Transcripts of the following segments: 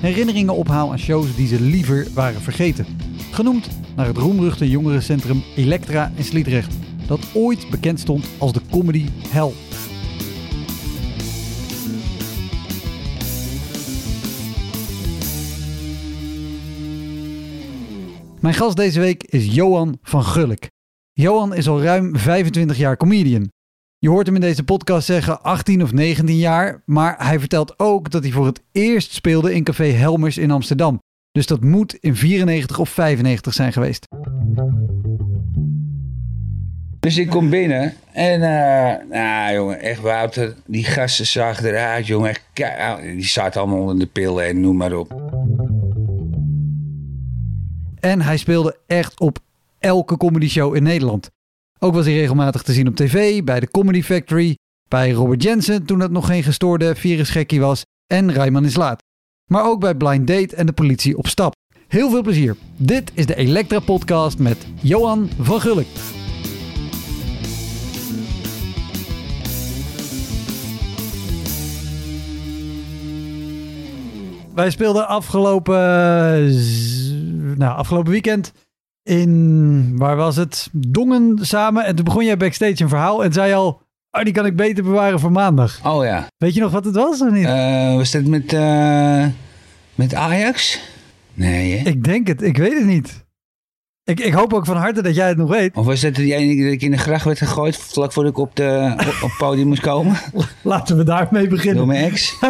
herinneringen ophaal aan shows die ze liever waren vergeten. Genoemd naar het roemruchte jongerencentrum Elektra in Sliedrecht, dat ooit bekend stond als de comedy hell. Mijn gast deze week is Johan van Gulik. Johan is al ruim 25 jaar comedian. Je hoort hem in deze podcast zeggen 18 of 19 jaar, maar hij vertelt ook dat hij voor het eerst speelde in Café Helmers in Amsterdam. Dus dat moet in 94 of 95 zijn geweest. Dus ik kom binnen en, uh, nou jongen, echt Wouter, die gasten zagen eruit, jongen. Die zaten allemaal onder de pillen en noem maar op. En hij speelde echt op elke comedy show in Nederland. Ook was hij regelmatig te zien op tv, bij de Comedy Factory, bij Robert Jensen toen het nog geen gestoorde virusgekkie was en Rijman is laat. Maar ook bij Blind Date en de politie op stap. Heel veel plezier. Dit is de Elektra Podcast met Johan van Gulik. Wij speelden afgelopen, nou, afgelopen weekend in, waar was het? Dongen samen. En toen begon jij backstage een verhaal en zei al, oh, die kan ik beter bewaren voor maandag. Oh ja, Weet je nog wat het was of niet? Eh, was dat met, eh, met Ajax? Nee hè? ik denk het, ik weet het niet. Ik, ik hoop ook van harte dat jij het nog weet. Of was dat die ene keer dat ik in de gracht werd gegooid vlak voordat ik op, de, op, het podium moest komen? Laten we daarmee Door beginnen. mijn ex?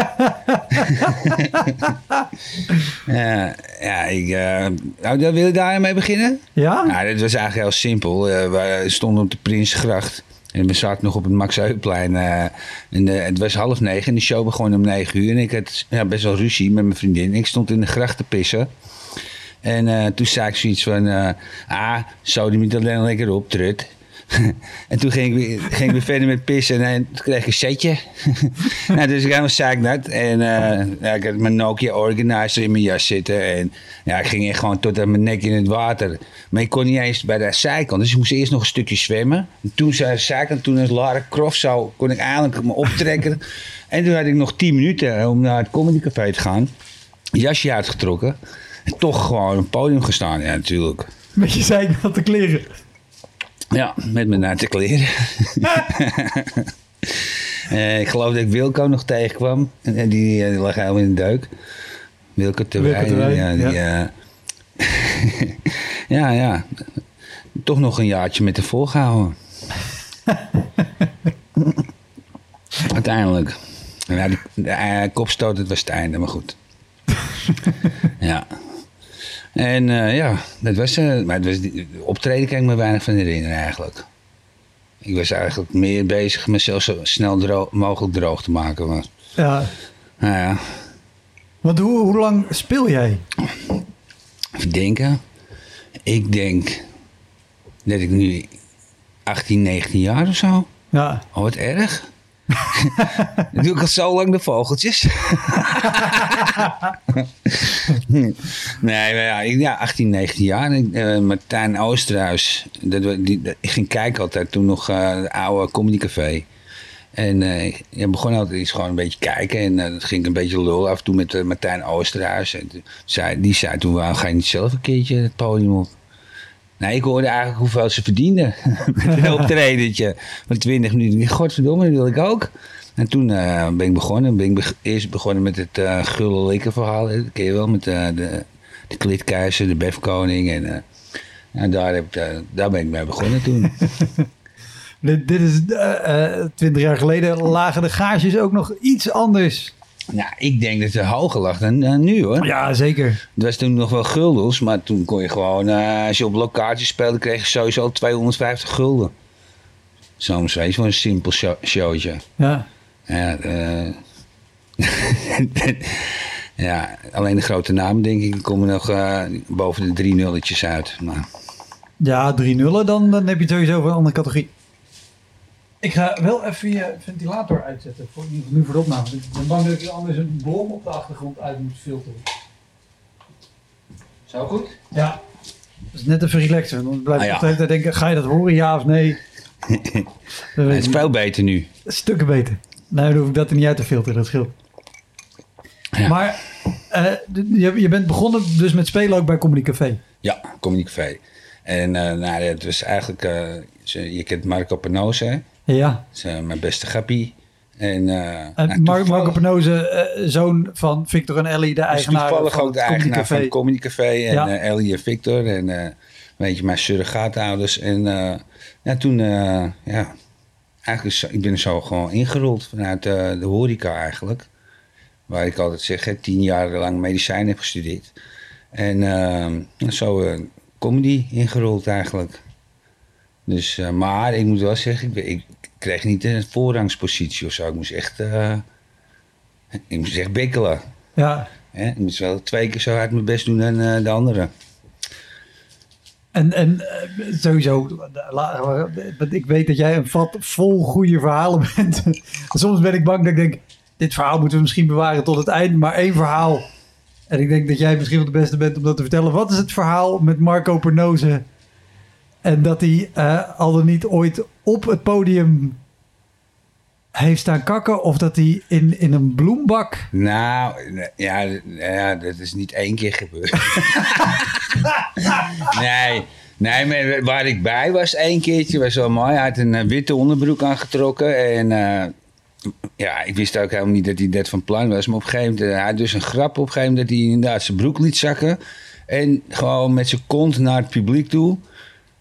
ja, ja, ik, eh, nou, wil je daarmee beginnen? Ja? Nou, dat was eigenlijk heel simpel. Eh, we stonden op de Prinsgracht. En we zaten nog op het Max Heupplein. eh, en, eh, het was half negen en de show begon om negen uur. En ik had ja, best wel ruzie met mijn vriendin. Ik stond in de gracht te pissen. En eh, toen zei ik zoiets van... eh, ah, zou die niet alleen lekker op, trut. en toen ging ik, weer, ging ik weer verder met pissen en toen kreeg ik een setje. nou, dus ik helemaal zeiknat. En eh, ik had mijn Nokia Organizer in mijn jas zitten. En ja, ik ging echt gewoon tot aan mijn nek in het water. Maar ik kon niet eens bij de zijkant. Dus ik moest eerst nog een stukje zwemmen. En toen zei de zijkant, toen als Lara Croft zou, kon ik eindelijk me optrekken. en toen had ik nog 10 minuten om naar het Comedy Café te gaan. Jasje uitgetrokken. En toch gewoon op het podium gestaan. Ja, natuurlijk. Met je zei ik wat te kleren. Ja, met mijn natte kleren. Eh, ik geloof dat ik Wilco nog tegenkwam. En die, eh, die lag helemaal in de deuk. Wilco Terwijn. Wilco Ja, die, eh, ja, ja. Toch nog een jaartje met de volgehouden. Uiteindelijk. Ja, de eh, kopstoot, het was het einde, maar goed. ja. En eh, ja, dat was, eh maar het was, optreden kan ik me weinig van herinneren eigenlijk. Ik was eigenlijk meer bezig mezelf zo snel mogelijk droog te maken. Maar, Ja. nou ja, Want hoe, hoe lang speel jij? even denken. Ik denk dat ik nu 18, 19 jaar of zo. Ja. Oh, wat erg. Dan doe ik al zo lang de vogeltjes. nee, ja, ik, ja, 18, 19 jaar. Ik, eh, Martijn Oosterhuis. Dat, die, ik ging kijken altijd toen nog eh het oude comedycafé. En eh je begon altijd eens gewoon een beetje kijken. En dat ging een beetje lul af en toe met Martijn Oosterhuis. En zei, die zei toen, waarom ga je niet zelf een keertje het podium op? Nee, ik hoorde eigenlijk hoeveel ze verdienden. Met een optredentje van 20 minuten. Godverdomme, dat wil ik ook. En toen eh, ben ik begonnen. Ben ik eerst begonnen met het uh, gulle likken verhaal. Dat ken je wel, met eh, de, de klitkeizer, de befkoning. En, eh, Ja, daar, heb eh, daar ben ik mee begonnen toen. Dit, dit is eh, eh, twintig jaar geleden lagen de gages ook nog iets anders. Nou, ik denk dat het hoger lag dan dan nu hoor. Ja, zeker. Het was toen nog wel guldens, maar toen kon je gewoon, eh, als je op locatie speelde, kreeg je sowieso 250 gulden. Soms weet je, voor een simpel show- showtje. Ja. Ja, eh, ja, alleen de grote namen denk ik komen nog eh, boven de drie nulletjes uit. Maar, Ja, drie nullen, dan, dan heb je het sowieso voor een andere categorie. Ik ga wel even je ventilator uitzetten, voor, nu voor de opname. Ik ben bang dat ik anders een blom op de achtergrond uit moet filteren. Zo goed? Ja, dat is net even relaxen. Dan blijf Ah, ik ja. de hele tijd denken, ga je dat horen, ja of nee? Het is veel beter nu. Stukken beter. Nou, dan hoef ik dat er niet uit te filteren, dat scheelt. Ja. Maar eh, je, je bent begonnen dus met spelen ook bij Comedy Café. Ja, Comedy Café. En eh nou, het was eigenlijk, eh, je kent Marco Panoze, hè? Ja. Dat is eh, mijn beste grappie. En, eh, En nou, Mar Marco toevallig- eh, zoon van Victor en Ellie, de eigenaar toevallig van ook de eigenaar van het Comedy Café. En eh, Ellie en Victor. En eh, weet je, mijn surrogaatouders. En eh, ja, toen, eh, ja, eigenlijk is, ik ben zo gewoon ingerold vanuit eh, de horeca eigenlijk. Waar ik altijd zeg, hè, tien jaar lang medicijn heb gestudeerd. En eh, zo eh, comedy ingerold eigenlijk. Dus, eh, maar ik moet wel zeggen, ik, ben- ik kreeg niet een voorrangspositie of zo. Ik moest echt, eh, ik moest echt bikkelen. Ja. Hè? Ik moest wel twee keer zo hard mijn best doen dan eh, de andere. En, en eh, sowieso, ik weet dat jij een vat vol goede verhalen bent. Soms ben ik bang dat ik denk, dit verhaal moeten we misschien bewaren tot het eind, maar één verhaal. En ik denk dat jij misschien wel de beste bent om dat te vertellen. Wat is het verhaal met Marco Pernoze? En dat hij eh, al dan niet ooit op het podium heeft staan kakken? Of dat hij in, in een bloembak... Nou, ja, ja, dat is niet één keer gebeurd. nee, nee, maar waar ik bij was één keertje, was wel mooi. Hij had een eh, witte onderbroek aangetrokken en... eh, ja, ik wist ook helemaal niet dat hij dat van plan was. Maar op een gegeven moment, hij had dus een grap op een gegeven moment dat hij inderdaad zijn broek liet zakken. En gewoon met zijn kont naar het publiek toe.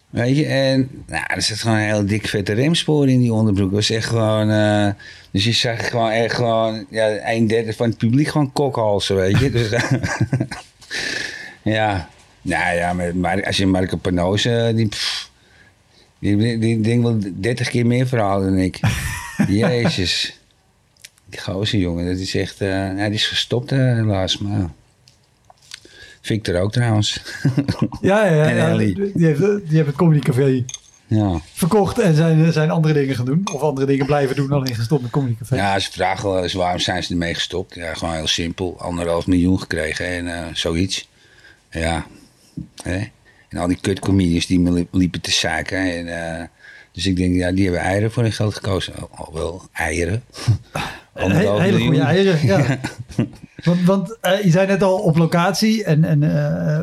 Weet je, en nou, er zat gewoon een heel dik vette remspoor in die onderbroek. Was echt gewoon, eh, dus je zag gewoon echt gewoon, ja, een derde van het publiek gewoon kokhalsen, weet je. Dus, ja, nou ja, maar, als je Marco Panoze, die, pff, die, die, denkt wel 30 keer meer verhaal dan ik. Jezus. Die gozer, jongen, dat is echt, eh ja, die is gestopt eh, helaas, maar... Victor ook trouwens. Ja, ja, ja. En ja, Ellie. die, heeft, die heeft het Comedy Café ja. verkocht en zijn, zijn andere dingen gaan doen. Of andere dingen blijven doen, alleen gestopt met Comedy Café. Ja, ze vragen wel eens waarom zijn ze ermee gestopt. Ja, gewoon heel simpel. Anderhalf miljoen gekregen en eh, zoiets. Ja. Hè? En al die kutcomedians die me li- liepen te zaken. En, eh, dus ik denk, ja, die hebben eieren voor hun geld gekozen. Al, al wel eieren. He- hele goede eieren, ja. Want, want eh, je zei net al op locatie en, en eh,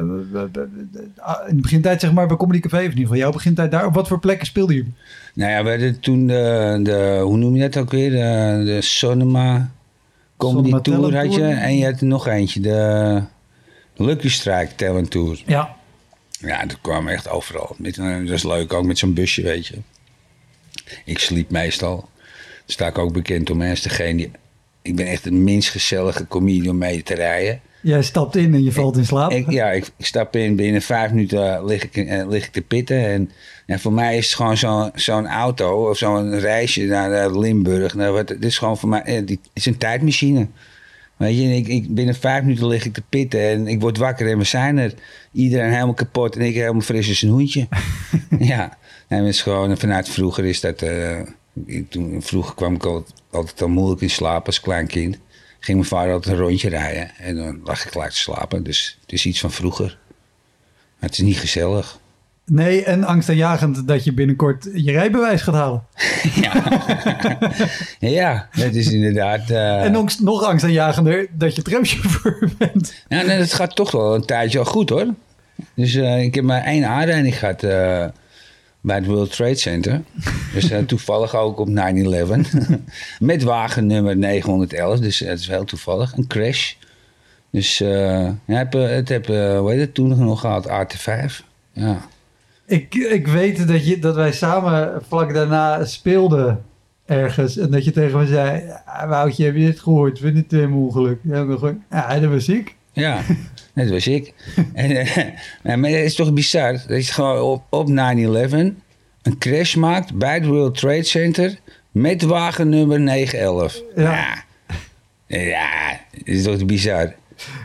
ah, in de begintijd zeg maar bij Comedy Café, of in ieder geval jouw begintijd daar. Op wat voor plekken speelden jullie? Nou ja, we hadden toen de, de, hoe noem je dat ook weer? De, de Sonoma Comedy Sonoma Tour had je. Tour. En je had er nog eentje, de Lucky Strike Talent Tour. Ja. Ja, dat kwam echt overal. Dat is leuk, ook met zo'n busje, weet je. Ik sliep meestal. Daar sta ik ook bekend om. als degene die, ik ben echt de minst gezellige comedian om mee te rijden. Jij stapt in en je valt in slaap. Ik, ja, ik, ik stap in, binnen vijf minuten lig ik, eh, lig ik te pitten. En ja, voor mij is het gewoon zo'n zo'n auto of zo'n reisje naar eh, Limburg. Nou, wat, dit is gewoon voor mij eh, die, het is een tijdmachine. Weet je, ik, ik, binnen vijf minuten lig ik te pitten en ik word wakker en we zijn er. Iedereen helemaal kapot en ik helemaal fris als een hoentje. ja, en is gewoon, vanuit vroeger is dat... eh, ik- toen, vroeger kwam ik altijd, altijd al moeilijk in slaap als klein kind. Ging mijn vader altijd een rondje rijden en dan lag ik gelijk te slapen. Dus het is iets van vroeger. Maar het is niet gezellig. Nee, en angstaanjagend dat je binnenkort je rijbewijs gaat halen. Ja, dat is inderdaad... eh, En nog, nog angstaanjagender dat je tramchauffeur bent. Ja, nee, dat gaat toch wel een tijdje al goed hoor. Dus eh, ik heb maar één aanrijding gehad eh, bij het World Trade Center. Dus eh, toevallig ook op 9-11. Met wagennummer 911, dus het is heel toevallig. Een crash. Dus eh, ja, heb, eh, het heb, eh, hoe heet het, toen nog gehad, AT5. Ja. Ik, ik weet dat, je, dat wij samen vlak daarna speelden ergens. En dat je tegen me zei, "Ja, Woutje, heb je dit gehoord? Vind het een ongeluk? Ja, dat was ik. Ja, dat was ik. En, eh, maar het is toch bizar dat je gewoon op, op 9-11 een crash maakt bij het World Trade Center met wagennummer 911. Ja. Ja, ja dat is toch bizar.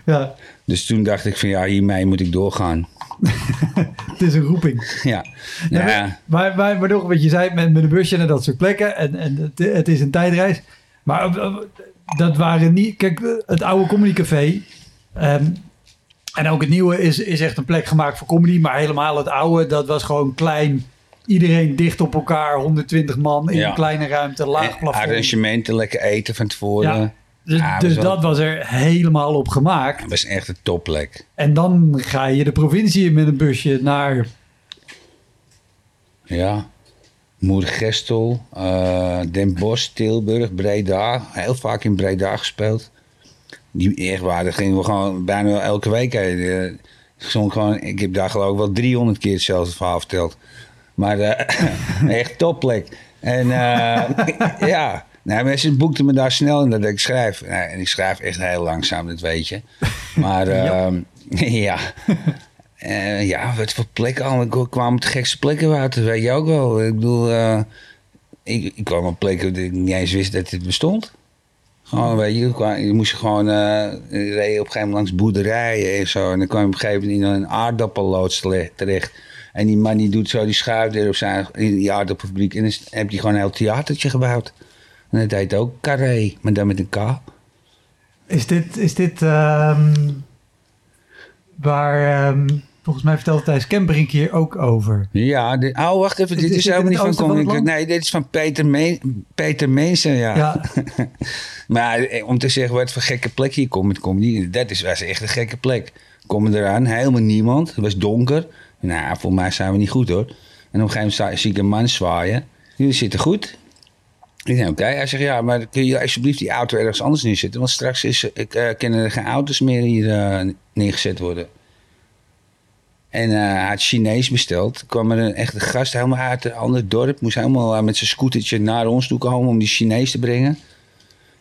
Ja, Dus toen dacht ik van ja, hiermee moet ik doorgaan. het is een roeping. Ja, Ja, maar, maar, maar, nog wat je zei met, met een busje naar dat soort plekken. En, en het, het is een tijdreis. Maar eh, dat waren niet... Kijk, het oude Comedy Ehm, en ook het nieuwe is, is echt een plek gemaakt voor comedy. Maar helemaal het oude, dat was gewoon klein. Iedereen dicht op elkaar. 120 man in Ja. een kleine ruimte. Laag En plafond. arrangementen, lekker eten van tevoren. Ja. Dus, Ja, dus was wel- dat was er helemaal op gemaakt. Het was echt een topplek. En dan ga je de provincie in met een busje naar... Ja. Moergestel, eh Den Bosch, Tilburg, Breda. Heel vaak in Breda gespeeld. Die echt waar, daar gingen we gewoon bijna elke week heen. Eh, gewoon, ik heb daar geloof ik wel 300 keer hetzelfde verhaal verteld. Maar eh, echt topplek. En eh, ja, nou, mensen boekten me daar snel in dat ik schrijf. Nou, en ik schrijf echt heel langzaam, dat weet je. Maar Ja. ja, ja. Ja, wat voor plekken allemaal. Ik kwam op de gekste plekken uit, dat weet je ook wel. Ik bedoel, ik, ik kwam op plekken dat ik niet eens wist dat dit bestond. Gewoon, weet je, je kwam- je moest gewoon, eh je reed op een gegeven moment langs boerderijen en zo. En dan kwam je op een gegeven moment in een aardappelloods terecht. En die man die doet zo die schuifdeur op zijn in die aardappelfabriek. En dan heb je gewoon een heel theatertje gebouwd. En dat heet ook Carré, maar dan met een K. Is dit, is dit ehm, waar... ehm, volgens mij vertelde Thijs Kemperink hier ook over. Ja, dit, oh wacht even, dit is is, helemaal niet van land? Nee, dit is van Peter, Me Peter Mensen, ja. Ja, Maar eh, om te zeggen wat voor gekke plek hier komt met comedy, dat is, was echt een gekke plek. Komen eraan, helemaal niemand. Het was donker. Nou, voor mij zijn we niet goed hoor. En op een gegeven moment zie ik een man zwaaien. Jullie zitten goed. Ik denk, oké. Hij zegt, ja, maar kun je alsjeblieft die auto ergens anders neerzetten? Want straks is, ik, eh, kunnen er geen auto's meer hier neergezet worden. En eh, hij had Chinees besteld. kwam er een echte gast helemaal uit een ander dorp. Moest helemaal eh, met zijn scootertje naar ons toe komen om die Chinees te brengen.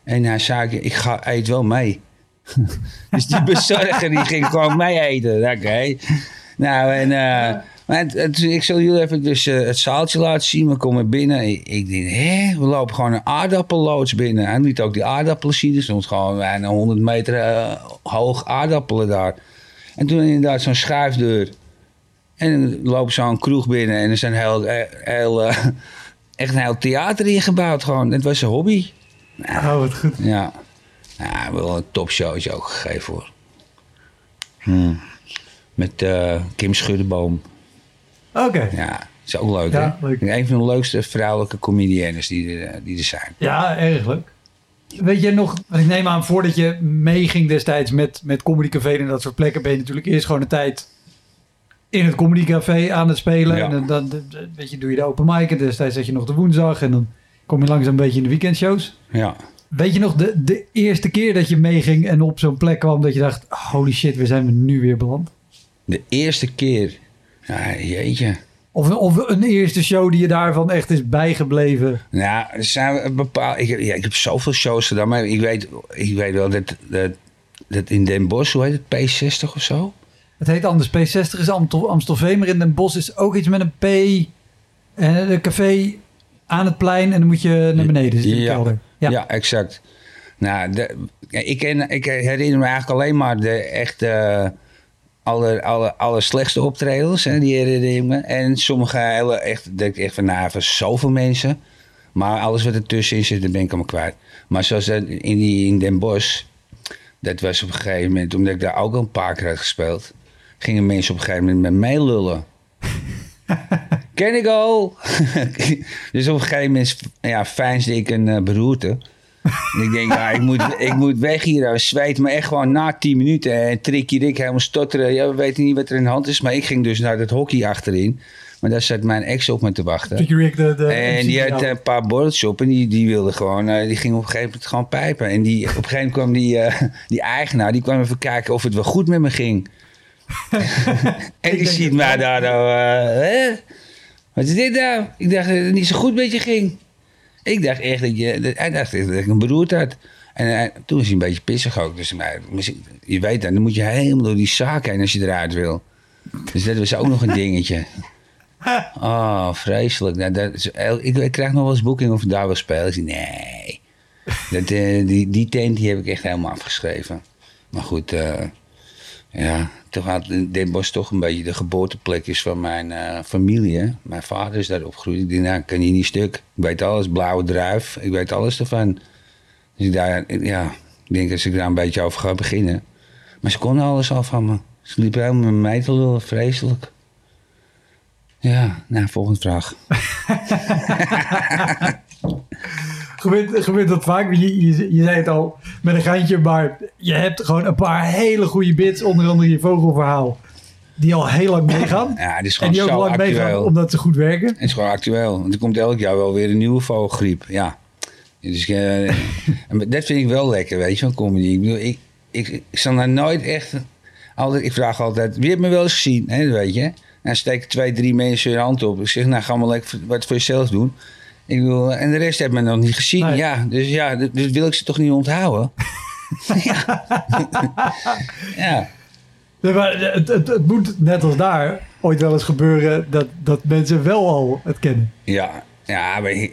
En hij zei, ik ga, eet wel mee. dus die bezorger die ging gewoon mee eten. Oké. Nou, en... eh, ik zal jullie even dus, het zaaltje laten zien. We komen binnen. Ik, ik denk, hè? We lopen gewoon een aardappelloods binnen. Hij liet ook die aardappelen zien. Er stond gewoon bijna 100 meter hoog aardappelen daar. En toen inderdaad zo'n schuifdeur. En dan loopt zo'n kroeg binnen. En er zijn heel, eh, heel, eh, echt een heel theater ingebouwd gewoon. Het was een hobby. oh, wat goed. Ja. Wel een topshowtje ook gegeven hoor. Hmm. Met eh, Kim Schuddeboom. Oké. Ja, is ook leuk Ja, hè? leuk. Een van de leukste vrouwelijke comediennes die, er- die er zijn. Ja, erg leuk. Weet je nog, want ik neem aan voordat je meeging destijds met, met Comedy Café en dat soort plekken, ben je natuurlijk eerst gewoon een tijd in het Comedy Café aan het spelen. Ja. En dan, weet je, doe je de open mic en destijds zat je nog de woensdag en dan kom je langzaam een beetje in de weekendshows. Ja. Weet je nog de, de eerste keer dat je meeging en op zo'n plek kwam dat je dacht, holy shit, waar zijn we nu weer beland? De eerste keer. Ja, jeetje. Of, of een eerste show die je daarvan echt is bijgebleven. Nou, er zijn bepaald. Ik, ja, ik heb zoveel shows gedaan, maar ik weet, ik weet wel dat, dat, dat in Den Bosch, hoe heet het, P60 of zo? Het heet anders. P60 is Amstel, Amstelveen, maar in Den Bosch is ook iets met een P. En een café aan het plein en dan moet je naar beneden zitten in de Ja. kelder. Ja, exact. Nou, de, ik, ik herinner me eigenlijk alleen maar de echte alle, alle, alle slechtste optredens. Hè, die. En sommige hele echt, denk ik echt van, nou, van zoveel mensen. Maar alles wat ertussenin zit, dat ben ik allemaal kwijt. Maar zoals dat in, die, in Den Bosch, dat was op een gegeven moment, omdat ik daar ook al een paar keer had gespeeld, gingen mensen op een gegeven moment met mij lullen. Ken ik al. dus op een gegeven moment ja, fijnsde ik een eh, beroerte. Ik denk, ja, ik, moet, ik moet weg hier. Ik zweet me echt gewoon na tien minuten. En Tricky Rick helemaal stotteren. Ja, we weten niet wat er in de hand is. Maar ik ging dus naar het hockey achterin. Maar daar zat mijn ex op me te wachten. Tricky Rick, de, de En die had een paar borreltjes op en die, die wilde gewoon, eh, die ging op een gegeven moment gewoon pijpen. En die, op een gegeven moment kwam die, eh, die eigenaar, die kwam even kijken of het wel goed met me ging. en die ziet mij daar nou, uh, hè? Wat is dit nou? Ik dacht dat het niet zo goed met je ging. Ik dacht echt dat je, hij dacht echt dat ik een beroerd had. En uh, toen is hij een beetje pissig ook. Dus maar, je weet dat, dan moet je helemaal door die zaak heen als je eruit wil. Dus dat was ook nog een dingetje. Oh, vreselijk. Nou, dat is, ik, ik, krijg nog wel eens boeking of ik daar wil spelen. Ik zeg, nee. Dat, uh, die, die tent die heb ik echt helemaal afgeschreven. Maar goed, uh, ja, toch had Den Bosch toch een beetje de geboorteplek is van mijn uh, familie. Mijn vader is daar opgegroeid. Ik denk, nou, kan je niet stuk. Ik weet alles, blauwe druif. Ik weet alles ervan. Dus ik, daar, ja, denk dat ik daar een beetje over ga beginnen. Maar ze konden alles al van me. Ze liepen helemaal met mij te lullen, vreselijk. Ja, nou, volgende vraag. gebeurt, gebeurt dat vaak? Je, je, zei het al met een geintje, maar je hebt gewoon een paar hele goede bits, onder andere je vogelverhaal, die al heel lang meegaan. Ja, die is gewoon en die ook lang meegaan omdat ze goed werken. Het is gewoon actueel. Want er komt elk jaar wel weer een nieuwe vogelgriep. Ja. Dus uh, dat vind ik wel lekker, weet je, van comedy. Ik bedoel, ik, ik, ik zal daar nooit echt... Altijd, ik vraag altijd, wie heeft me wel eens gezien? Hè, weet je? En steken twee, drie mensen hun hand op. Ik zeg, nou, ga maar lekker wat voor jezelf doen. Ik bedoel, en de rest heeft men nog niet gezien. Ja, dus ja, dus wil ik ze toch niet onthouden? ja. ja. maar het, het, het, moet net als daar ooit wel eens gebeuren dat, dat mensen wel al het kennen. Ja, ja maar ik,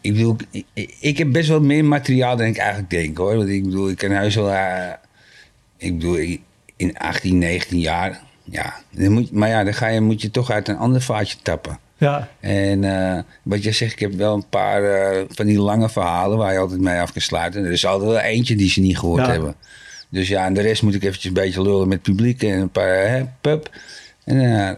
ik bedoel, ik, ik, heb best wel meer materiaal dan ik eigenlijk denk hoor. Want ik bedoel, ik kan huis wel, uh, ik bedoel, in 18, 19 jaar, ja. Dan moet, maar ja, dan ga je, moet je toch uit een ander vaatje tappen. Ja. En uh, wat je zegt, ik heb wel een paar uh, van die lange verhalen waar je altijd mee af kan sluiten. Er is altijd wel eentje die ze niet gehoord ja. hebben. Dus ja, en de rest moet ik eventjes een beetje lullen met het publiek en een paar hè, pub. En uh,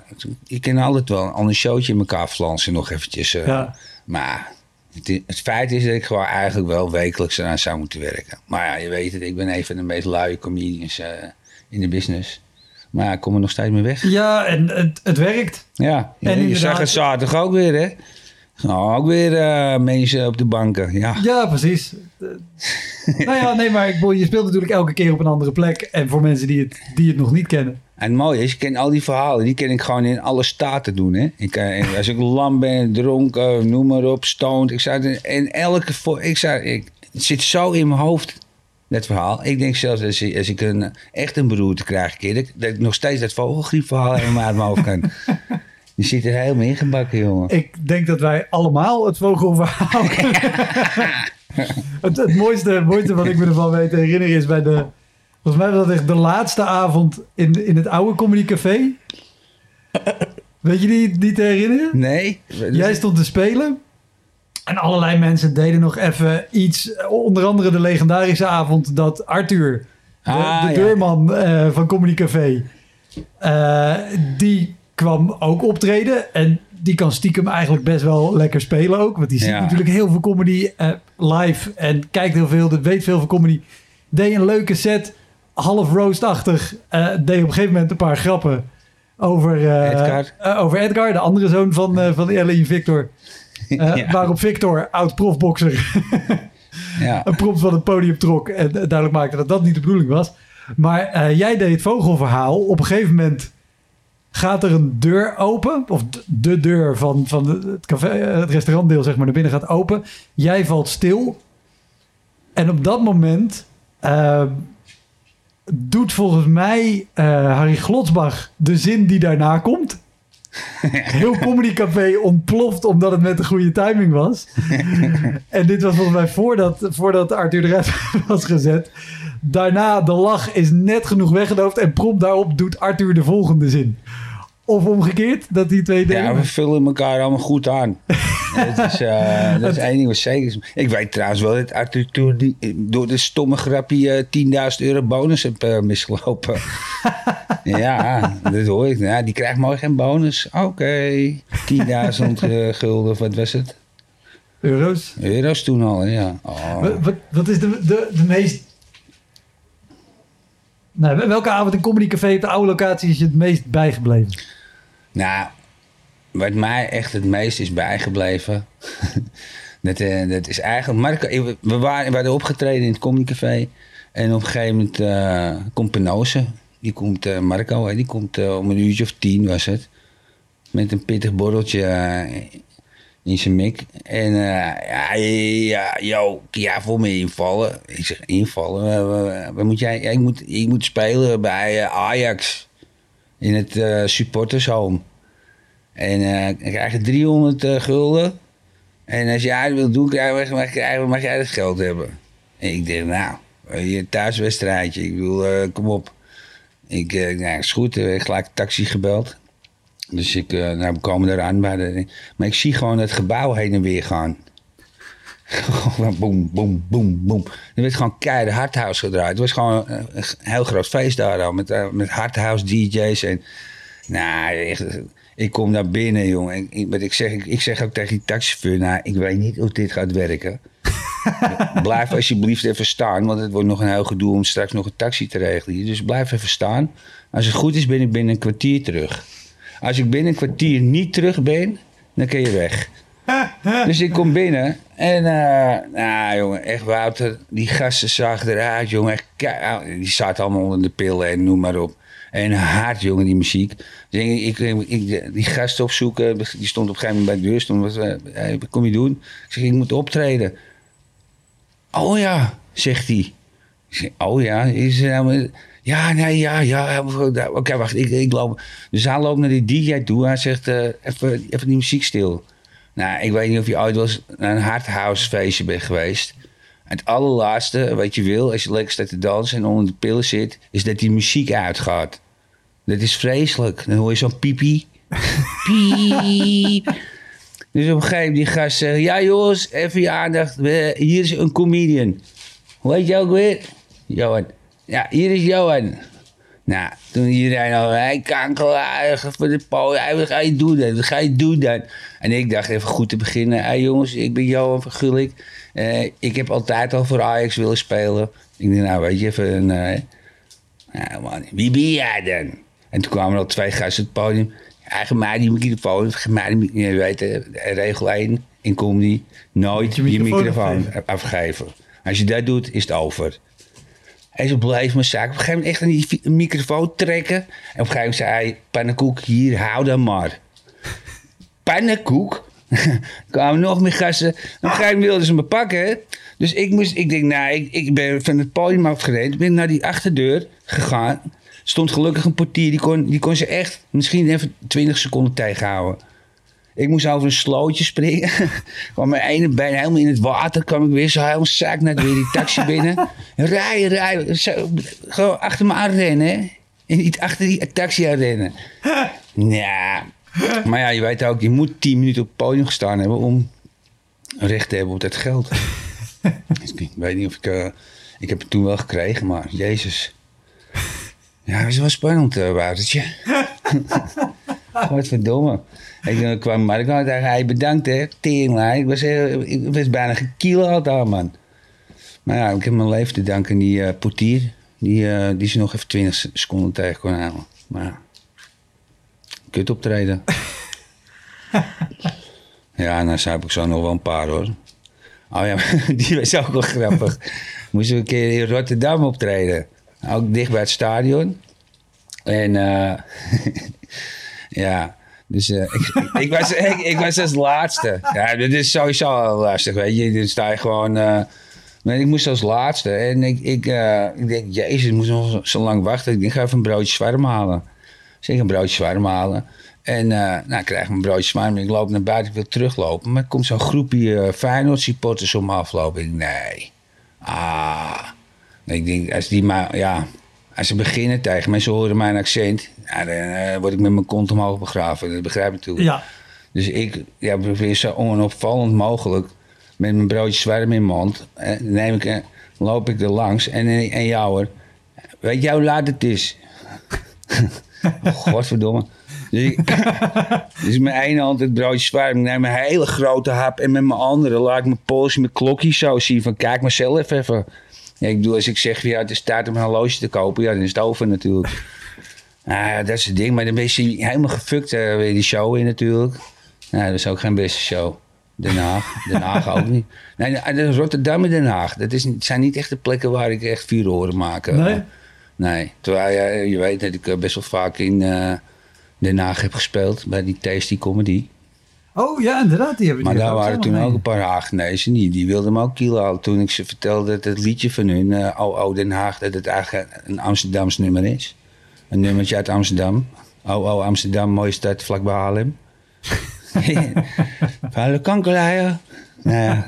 ik kan altijd wel een ander showtje in elkaar flansen nog eventjes. Ja. Maar het, het, feit is dat ik gewoon eigenlijk wel wekelijks eraan zou moeten werken. Maar ja, je weet het, ik ben een van de meest luie comedians in de business. Maar ja, ik kom er nog steeds mee weg. Ja, en het, het werkt. Ja, en je zag het zaterdag ook weer, hè? Nou, ook weer uh, mensen op de banken, ja. Ja, precies. nou ja, nee, maar ik, je speelt natuurlijk elke keer op een andere plek. En voor mensen die het, die het nog niet kennen. En het mooie is, ik ken al die verhalen, die ken ik gewoon in alle staten doen. Hè? Ik, als ik lam ben, dronken, noem maar op, stoned. Ik zou in elke... Ik zou, ik, het zit zo in mijn hoofd dat verhaal. Ik denk zelfs als, ik, als ik een, echt een beroerte krijg, keer, dat, dat ik nog steeds dat vogelgriepverhaal helemaal uit mijn hoofd kan. Die zit er helemaal ingebakken, jongen. Ik denk dat wij allemaal het vogelverhaal het, het, mooiste, het mooiste wat ik me ervan weet te herinneren is bij de... Volgens mij was dat echt de laatste avond in, in het oude Comedy Café. Weet je die, die te herinneren? Nee. Jij stond te spelen. En allerlei mensen deden nog even iets. Onder andere de legendarische avond dat Arthur, de, ah, de deurman uh, van Comedy Café, uh, die kwam ook optreden. En die kan stiekem eigenlijk best wel lekker spelen ook. Want die ziet natuurlijk heel veel comedy uh, live en kijkt heel veel, weet veel van comedy. Deed een leuke set, half roastachtig. deed op een gegeven moment een paar grappen over, Edgar. over Edgar, de andere zoon van, van Ellie Victor. Uh, Waarop Victor, oud profboxer, ja. een prop van het podium trok en duidelijk maakte dat dat niet de bedoeling was. Maar uh, jij deed het vogelverhaal. Op een gegeven moment gaat er een deur open. Of de deur van, van het, café, eh, het restaurantdeel zeg maar, naar binnen gaat open. Jij valt stil. En op dat moment uh, doet volgens mij Harry Glotsbach de zin die daarna komt. Heel Comedy Café ontploft omdat het met de goede timing was. en dit was volgens mij voordat, voordat Arthur eruit was gezet. Daarna, de lach is net genoeg weggedoofd. En prompt daarop doet Arthur de volgende zin. Of omgekeerd, dat die twee dingen. Ja, we vullen elkaar allemaal goed aan. dat is, uh, dat is één ding wat zeker is. Ik weet trouwens wel dat Arthur die, door de stomme grapje uh, eh, 10.000 euro bonus heb uh, misgelopen. ja, dat hoor ik. Ja, die krijgt mooi geen bonus. Oké, okay. 10.000 gulden, wat was het? Euro's? Euro's toen al, ja. Oh. Wat, wat, is de, de, de meest nou, welke avond in Comedy Café op de oude locatie is je het meest bijgebleven? Nou, wat mij echt het meest is bijgebleven. dat, uh, dat is eigenlijk. Marco, we, waren, we hadden opgetreden in het Comedy Café. En op een gegeven moment uh, komt Penose. Die komt, eh, Marco, die komt eh, om een uurtje of tien was het. Met een pittig borreltje eh, in zijn mik. En eh, ja, ja, yo, ja, voor me invallen. Ik zeg, invallen? Eh, Waar moet jij? Ik, moet, ik moet spelen bij eh, Ajax. In het eh supportershome. En eh ik krijg je 300 eh, gulden. En als jij het wilt doen, krijg, mag, mag, jij dat geld hebben. En ik denk, nou, je thuiswedstrijdje. Ik bedoel, kom op. Ik, nou, is goed, eh, gelijk taxi gebeld. Dus ik, nou, we komen eraan de... Maar ik zie gewoon het gebouw heen en weer gaan. Gewoon boem, boem, boem, boem. Er werd gewoon keihard hardhouse gedraaid. Het was gewoon eh, een heel groot feest daar al. Met, eh, met hardhouse DJ's en... Nou, echt, ik kom naar binnen, jongen. Ik, ik, zeg, ik, ik zeg ook tegen die taxichauffeur... Nou, ik weet niet hoe dit gaat werken. blijf alsjeblieft even staan. Want het wordt nog een heel gedoe om straks nog een taxi te regelen. Dus blijf even staan. Als het goed is, ben ik binnen een kwartier terug. Als ik binnen een kwartier niet terug ben, dan kun je weg. Dus ik kom binnen en, eh, nou jongen, echt Wouter, die gasten zagen eruit, jongen. Kei- die zaten allemaal onder de pillen en noem maar op. En hard, jongen, die muziek. Dus ik, ik, die gasten opzoeken, die stond op een gegeven moment bij de deur. Stond, wat, eh, wat kom je doen? Ik zeg, ik moet optreden. Oh ja, zegt hij. Oh ja, is er nou... Ja, nee, ja, ja. Oké, wacht, ik, ik loop. Dus hij loopt naar die DJ toe. Hij zegt, eh, even, even die muziek stil. Nou, ik weet niet of je ooit eens naar een hardhouse feestje bent geweest. Het allerlaatste wat je wil, als je lekker staat te dansen en onder de pillen zit, is dat die muziek uitgaat. Dat is vreselijk. Dan hoor je zo'n piepie. Piep. Dus op een gegeven moment die gast zegt, ja jongens, even je aandacht. Hier is een comedian. Hoe heet je ook weer? Johan. Ja, hier is Johan. Nou, toen iedereen al, hij kanker, voor de podium, wat ga je doen dan? Wat ga je doen dan? En ik dacht even goed te beginnen. Hé jongens, ik ben Johan van Gulik. Eh, ik heb altijd al voor Ajax willen spelen. Ik dacht, nou weet je, even een... eh, nou man, wie ben jij dan? En toen kwamen er al twee gasten op het podium. Ja, geef mij die microfoon. Geef mij die microfoon. Je weet, eh, regel 1 in comedy. Nooit je je microfoon microfoon, afgeven. afgeven. Als je dat doet, is het over. Hij zo bleef mijn zaak. Op een gegeven moment echt aan die microfoon trekken. En op een gegeven moment zei hij... Pannenkoek, hier, hou dan maar. Pannenkoek? Kwamen nog meer gasten. En op een gegeven moment wilden ze me pakken. Dus ik moest... Ik denk, nou, ik, ik ben van het podium afgereden. Ben naar die achterdeur gegaan. Stond gelukkig een portier. Die kon, die kon ze echt misschien even 20 seconden tegenhouden. Ik moest over een slootje springen. kwam mijn ene been helemaal in het water. kwam ik weer zo helemaal zak naar weer die taxi binnen. Rijden, rijden. Zo, gewoon achter me aan rennen. hè. En niet achter die taxi aan rennen. Ja. Maar ja, je weet ook, je moet 10 minuten op het podium gestaan hebben om recht te hebben op dat geld. Dus ik weet niet of ik... eh, ik heb het toen wel gekregen, maar jezus. Ja, dat is wel spannend, uh, Woutertje. Wat verdomme. Ik eh, kwam Marco en zei, hij bedankt hè, teringlijn. Ik was, eh, ik was bijna gekield al, man. Maar ja, ik heb mijn leven te danken aan die eh, portier. Die, eh, die ze nog even 20 seconden tegen kon houden. Maar ja, kut optreden. ja, nou heb ik zo nog wel een paar hoor. Oh ja, die was ook wel grappig. Moesten we een keer in Rotterdam optreden. Ook dicht bij het stadion. En eh, ja, dus eh, ik, ik, was, ik, was als laatste. Ja, dit is sowieso lastig, weet je. Dan sta je gewoon... maar ik moest als laatste. En ik, ik, eh, ik denk, jezus, ik moest nog zo- lang wachten. Ik ga even een broodje zwarm halen. Dus ik een broodje zwarm halen. En nou, ik krijg mijn broodje zwarm. Ik loop naar buiten, ik wil teruglopen. Maar er komt zo'n groepje Feyenoord supporters om me aflopen. Ik denk, nee. Ah. Ik denk, als die maar, ja... Als ze beginnen tegen ze horen mijn accent... Ja, dan eh, word ik met mijn kont omhoog begraven. Dat begrijp ik natuurlijk. Ja. Dus ik ja, probeer zo onopvallend mogelijk met mijn broodje zwarm in mijn mond. eh, neem ik, eh, loop ik er langs en, eh, en jou hoor. Weet jij hoe laat het is? oh, godverdomme. Dus, ik, dus met één hand het broodje zwarm. Ik neem een hele grote hap en met mijn andere laat ik mijn pols mijn klokje zo zien. Van kijk maar zelf even. Ja, ik bedoel, als ik zeg, ja, het is tijd om een horloge te kopen. Ja, dan is het over natuurlijk. Nou ja, dat is het ding. Maar dan ben je helemaal gefukt eh, weer die show in natuurlijk. Nou, dat is ook geen beste show. Den Haag. Den Haag ook niet. Nee, de Rotterdam en Den Haag. Dat is, zijn niet echt de plekken waar ik echt vuur horen maken. Nee? Nee, terwijl je, je weet dat ik eh, best wel vaak in eh, Den Haag heb gespeeld bij die Tasty Comedy. Oh ja, inderdaad. Die hebben Maar die daar waren toen ook een paar Hagenezen, die, die wilden me ook kiel halen. Toen ik ze vertelde dat het liedje van hun, eh Oh Oh Den Haag, dat het eigenlijk een Amsterdams nummer is. Een nummertje uit Amsterdam. Oh Oh Amsterdam, mooie stad, vlakbij Haarlem. Kankerlaaien. Nou ja.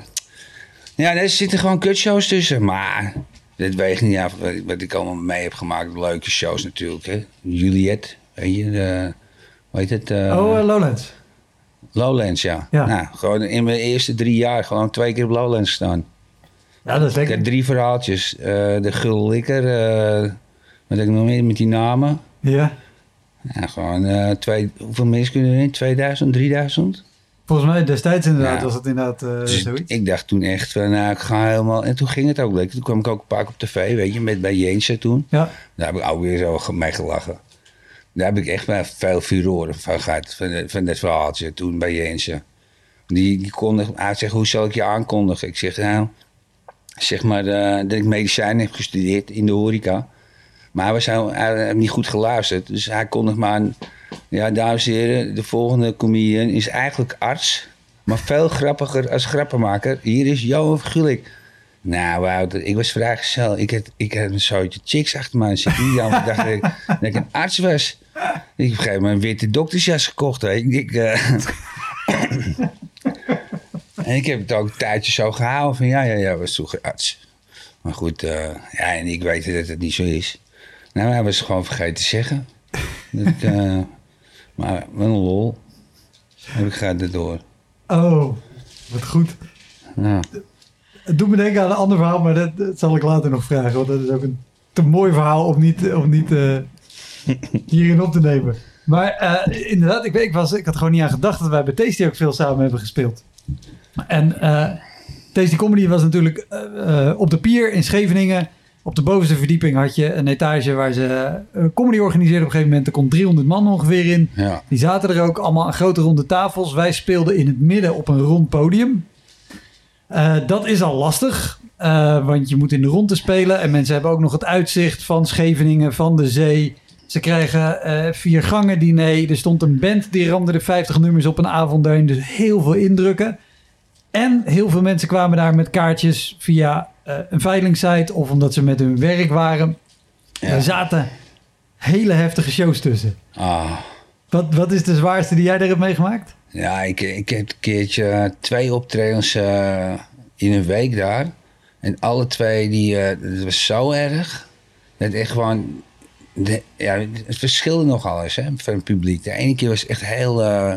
ja, er zitten gewoon kutshows tussen. Maar dit weegt niet af wat- ik allemaal mee heb gemaakt. Leuke shows natuurlijk. Hè. Juliet, weet je, de, hoe heet het? eh, Oh, eh, Lowlands. Lowlands, ja. Ja. Nou, gewoon in mijn eerste drie jaar gewoon twee keer op Lowlands gestaan. Ja, dat is Ik lekker. heb drie verhaaltjes. Eh, de Gul Likker, eh, wat heb ik nog meer met die namen? Ja. Ja, gewoon eh, twee, hoeveel mensen kunnen erin? 2000, 3000? Volgens mij destijds inderdaad Ja. was het inderdaad Dus zoiets. ik dacht toen echt van, nou, ik ga helemaal... En toen ging het ook lekker. Toen kwam ik ook een paar keer op tv, weet je, met bij Jensen toen. Ja. Daar heb ik ook weer zo mee gelachen. Daar heb ik echt wel veel furoren van gehad, van, van dat verhaaltje toen bij Jensen. Die, die kondigde, hij zegt, hoe zal ik je aankondigen? Ik zeg, nou, zeg maar eh, dat ik medicijnen heb gestudeerd in de horeca. Maar hij, was, hij, heeft niet goed geluisterd. Dus hij kondigt me aan, ja, dames en heren, de volgende comedian is eigenlijk arts. Maar veel grappiger als grappenmaker. Hier is Johan Gulik. Nou, ik was vrijgezel. Ik had, ik had een zootje chicks achter mij zitten. Die dan dacht ik dat ik een arts was. Ik heb op een gegeven moment een witte doktersjas gekocht. Hè. Ik, ik, eh, en ik heb het ook een tijdje zo gehouden van ja, ja, ja, was toch arts. Maar goed, eh, ja, en ik weet dat het niet zo is. Nou, hij was het gewoon vergeten te zeggen. Dat ik, eh, maar wel een lol. Heb ik gaat erdoor. Oh, wat goed. Ja. Het doet me denken aan een ander verhaal, maar dat, dat zal ik later nog vragen. Want dat is ook een te mooi verhaal om niet, om niet eh, hierin op te nemen. Maar eh, inderdaad, ik, ik, was, ik had gewoon niet aan gedacht dat wij bij Tasty ook veel samen hebben gespeeld. En eh Tasty Comedy was natuurlijk op de pier in Scheveningen. Op de bovenste verdieping had je een etage waar ze comedy organiseerden. Op een gegeven moment er kon 300 man ongeveer in. ja. Die zaten er ook allemaal aan grote ronde tafels. Wij speelden in het midden op een rond podium. Eh, dat is al lastig, eh, want je moet in de ronde spelen. En mensen hebben ook nog het uitzicht van Scheveningen, van de zee. Ze krijgen eh, vier gangen diner. Er stond een band die ramde de 50 nummers op een avond daarin. Dus heel veel indrukken. En heel veel mensen kwamen daar met kaartjes via een veilingsite of omdat ze met hun werk waren. Ja. Er zaten hele heftige shows tussen. Ah. Wat, wat is de zwaarste die jij er hebt meegemaakt? Ja, ik, ik heb een keertje twee optredens eh, in een week daar. En alle twee, die, eh dat was zo erg. Dat echt gewoon... De, ja, het verschilde nogal eens hè, van het publiek. De ene keer was het echt heel, eh,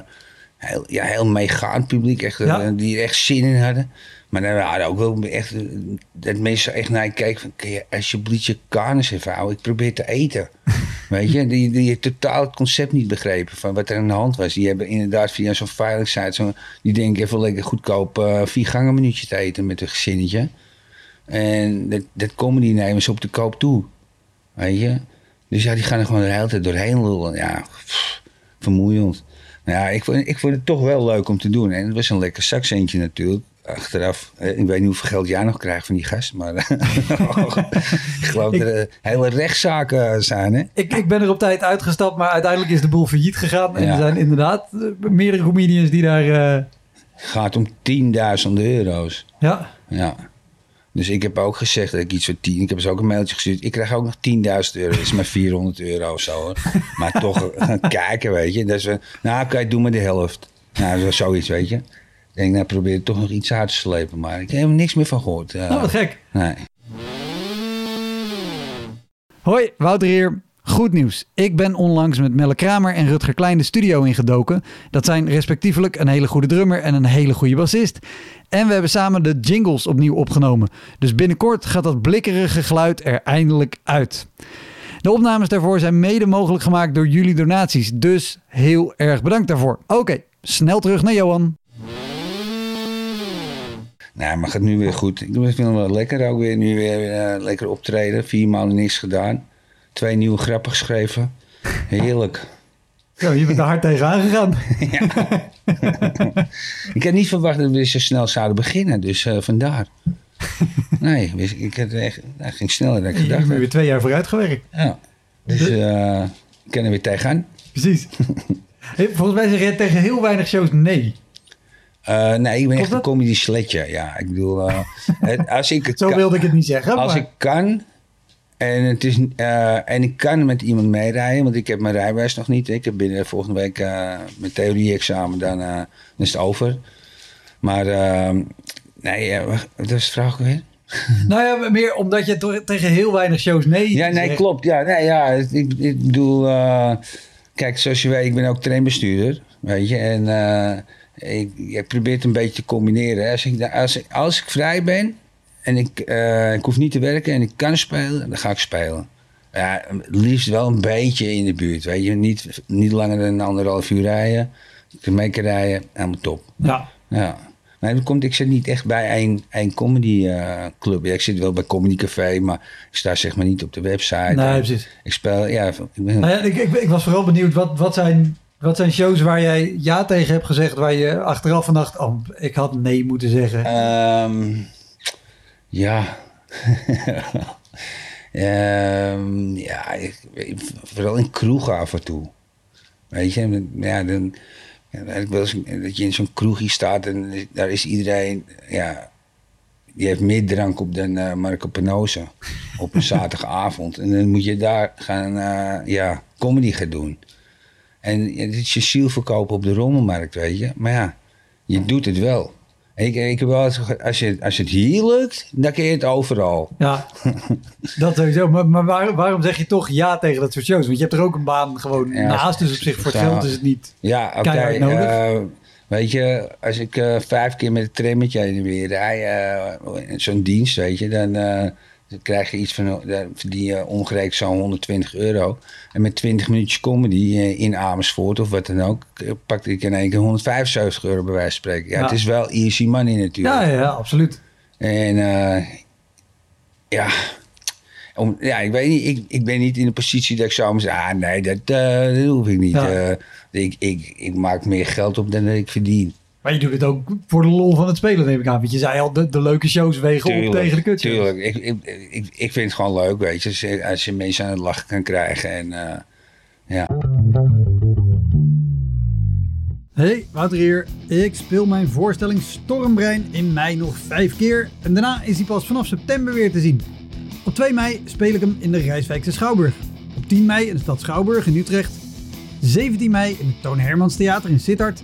heel, ja, heel meegaand publiek. Echt, Ja. eh, die er echt zin in hadden. Maar er waren ook wel echt... eh, Dat mensen echt naar je keken van... Kun je alsjeblieft je kanus even houden? Ik probeer te eten. Weet je, die, die totaal het concept niet begrepen van wat er aan de hand was. Die hebben inderdaad via zo'n veiligheid, zo, die denken even lekker goedkoop eh, vier gangen minuutje te eten met een gezinnetje. En dat, dat comedy nemen ze op de koop toe. Weet je? Dus ja, die gaan er gewoon de hele tijd doorheen lullen. Ja, pff, vermoeiend. Nou ja, ik vond, ik vond het toch wel leuk om te doen. En het was een lekker zakcentje natuurlijk. Achteraf, eh, ik weet niet hoeveel geld jij nog krijgt van die gast, maar ik geloof dat er hele rechtszaken zijn, hè? Ik, ik ben er op tijd uitgestapt, maar uiteindelijk is de boel failliet gegaan. En Ja. er zijn inderdaad eh, meerdere comedians die daar... eh, gaat om 10.000 euro's. ja, Ja. Dus ik heb ook gezegd dat ik iets voor 10... Ik heb ze ook een mailtje gestuurd. Ik krijg ook nog 10.000 euro. Dat is maar 400 euro of zo. Hoor. Maar toch gaan kijken, weet je. Dat is, wel- nou, oké, doe maar de helft. Nou, zoiets, weet je. Ik denk, nou, probeer er toch nog iets uit te slepen. Maar ik heb er niks meer van gehoord. Nou wat gek. nee. Hoi, Wouter hier. Goed nieuws. Ik ben onlangs met Melle Kramer en Rutger Klein de studio ingedoken. Dat zijn respectievelijk een hele goede drummer en een hele goede bassist. En we hebben samen de jingles opnieuw opgenomen. Dus binnenkort gaat dat blikkerige geluid er eindelijk uit. De opnames daarvoor zijn mede mogelijk gemaakt door jullie donaties. Dus heel erg bedankt daarvoor. Oké, snel terug naar Johan. Nou, maar gaat nu weer goed. Ik vind het wel lekker ook weer. Nu weer eh, lekker optreden. Vier maanden niks gedaan. Twee nieuwe grappen geschreven. Heerlijk. Zo, je bent er hard tegenaan gegaan. Ik had niet verwacht dat we zo snel zouden beginnen. Dus eh, vandaar. nee, ik had echt, dat ging sneller dan ik Je hebt gedacht nu weer twee jaar vooruit gewerkt. Ja. Dus eh, ik kan er weer tegenaan. Precies. Volgens mij zeg je tegen heel weinig shows nee. Eh, nee, ik ben echt dat? een comedy sletje. Ja, ik bedoel, eh, het- als ik het Zo kan- wilde ik het niet zeggen. Als maar... ik kan en, het is, eh, en ik kan met iemand meerijden, want ik heb mijn rijbewijs nog niet. Ik heb binnen volgende week mijn theorie-examen, dan, dan is het over. Maar ehm, nee, wacht, wat was de vraag ook weer? Nou ja, meer omdat je toch tegen heel weinig shows nee Ja, nee, zegt. klopt. Ja, nee, ja, ik, ik bedoel, kijk, zoals je weet, ik ben ook trainbestuurder, weet je. En ik, ik probeer het een beetje te combineren. Als ik, als, ik- als ik vrij ben en ik, eh, ik hoef niet te werken en ik kan spelen, dan ga ik spelen. Ja, het liefst wel een beetje in de buurt, weet je. Niet, niet langer dan anderhalf uur rijden. Ik kan mee kan rijden, helemaal top. Ja. Ja. Maar dat komt, ik zit niet echt bij één, één comedy eh, club. Ja, ik zit wel bij Comedy Café, maar ik sta zeg maar niet op de website. Nee, precies. Ik speel, ja, ik ben, Nou ja, ik, ik, ik was vooral benieuwd, wat, wat, zijn, wat zijn shows waar jij ja tegen hebt gezegd, waar je achteraf van dacht, oh, ik had nee moeten zeggen. Ehm, ja. Ehm, ja, vooral in kroegen af en toe. Weet je, ja, dan, ja, dat je in zo'n kroegje staat en daar is iedereen, ja, die heeft meer drank op dan eh, Marco Penosa op een zaterdagavond. En dan moet je daar gaan, eh, ja, comedy gaan doen. En dit is je ziel verkopen op de rommelmarkt, weet je. Maar ja, je doet het wel. Ik, ik heb wel eens als, je, als het hier lukt, dan kun je het overal. Ja, dat sowieso. Maar, maar waar- waarom zeg je toch ja tegen dat soort shows? Want je hebt er ook een baan gewoon Ja, naast, dus op zich voor het geld is het niet... Ja, oké. Nodig. eh, weet je, als ik eh, vijf keer met het trammetje heen en weer rij, in zo'n dienst, weet je, dan, dan krijg je iets van, dan verdien je omgerekend zo'n 120 euro. En met 20 minuutjes comedy eh, in Amersfoort of wat dan ook, eh, pakte ik in één keer 175 euro bij wijze van spreken. Ja, Ja. het is wel easy money natuurlijk. Ja, ja, ja, absoluut. En eh, ja, om, ja, ik weet niet, ik, ik ben niet in de positie dat ik zou zeggen, ah nee, dat, eh, dat hoef ik niet. Ja. Eh, ik, ik, ik maak meer geld op dan dat ik verdien. Maar je doet het ook voor de lol van het spelen, neem ik aan. Want je zei al, de, de leuke shows wegen op tegen de kutshows. tuurlijk. Ik, ik, ik, ik vind het gewoon leuk, weet je, als je, als je mensen aan het lachen kan krijgen. En eh, ja, Hey, Wouter hier. Ik speel mijn voorstelling Stormbrein in mei nog vijf keer. En daarna is hij pas vanaf september weer te zien. Op 2 mei speel ik hem in de Rijswijkse Schouwburg. Op 10 mei in de stad Schouwburg in Utrecht. 17 mei in het Toon Hermans Theater in Sittard.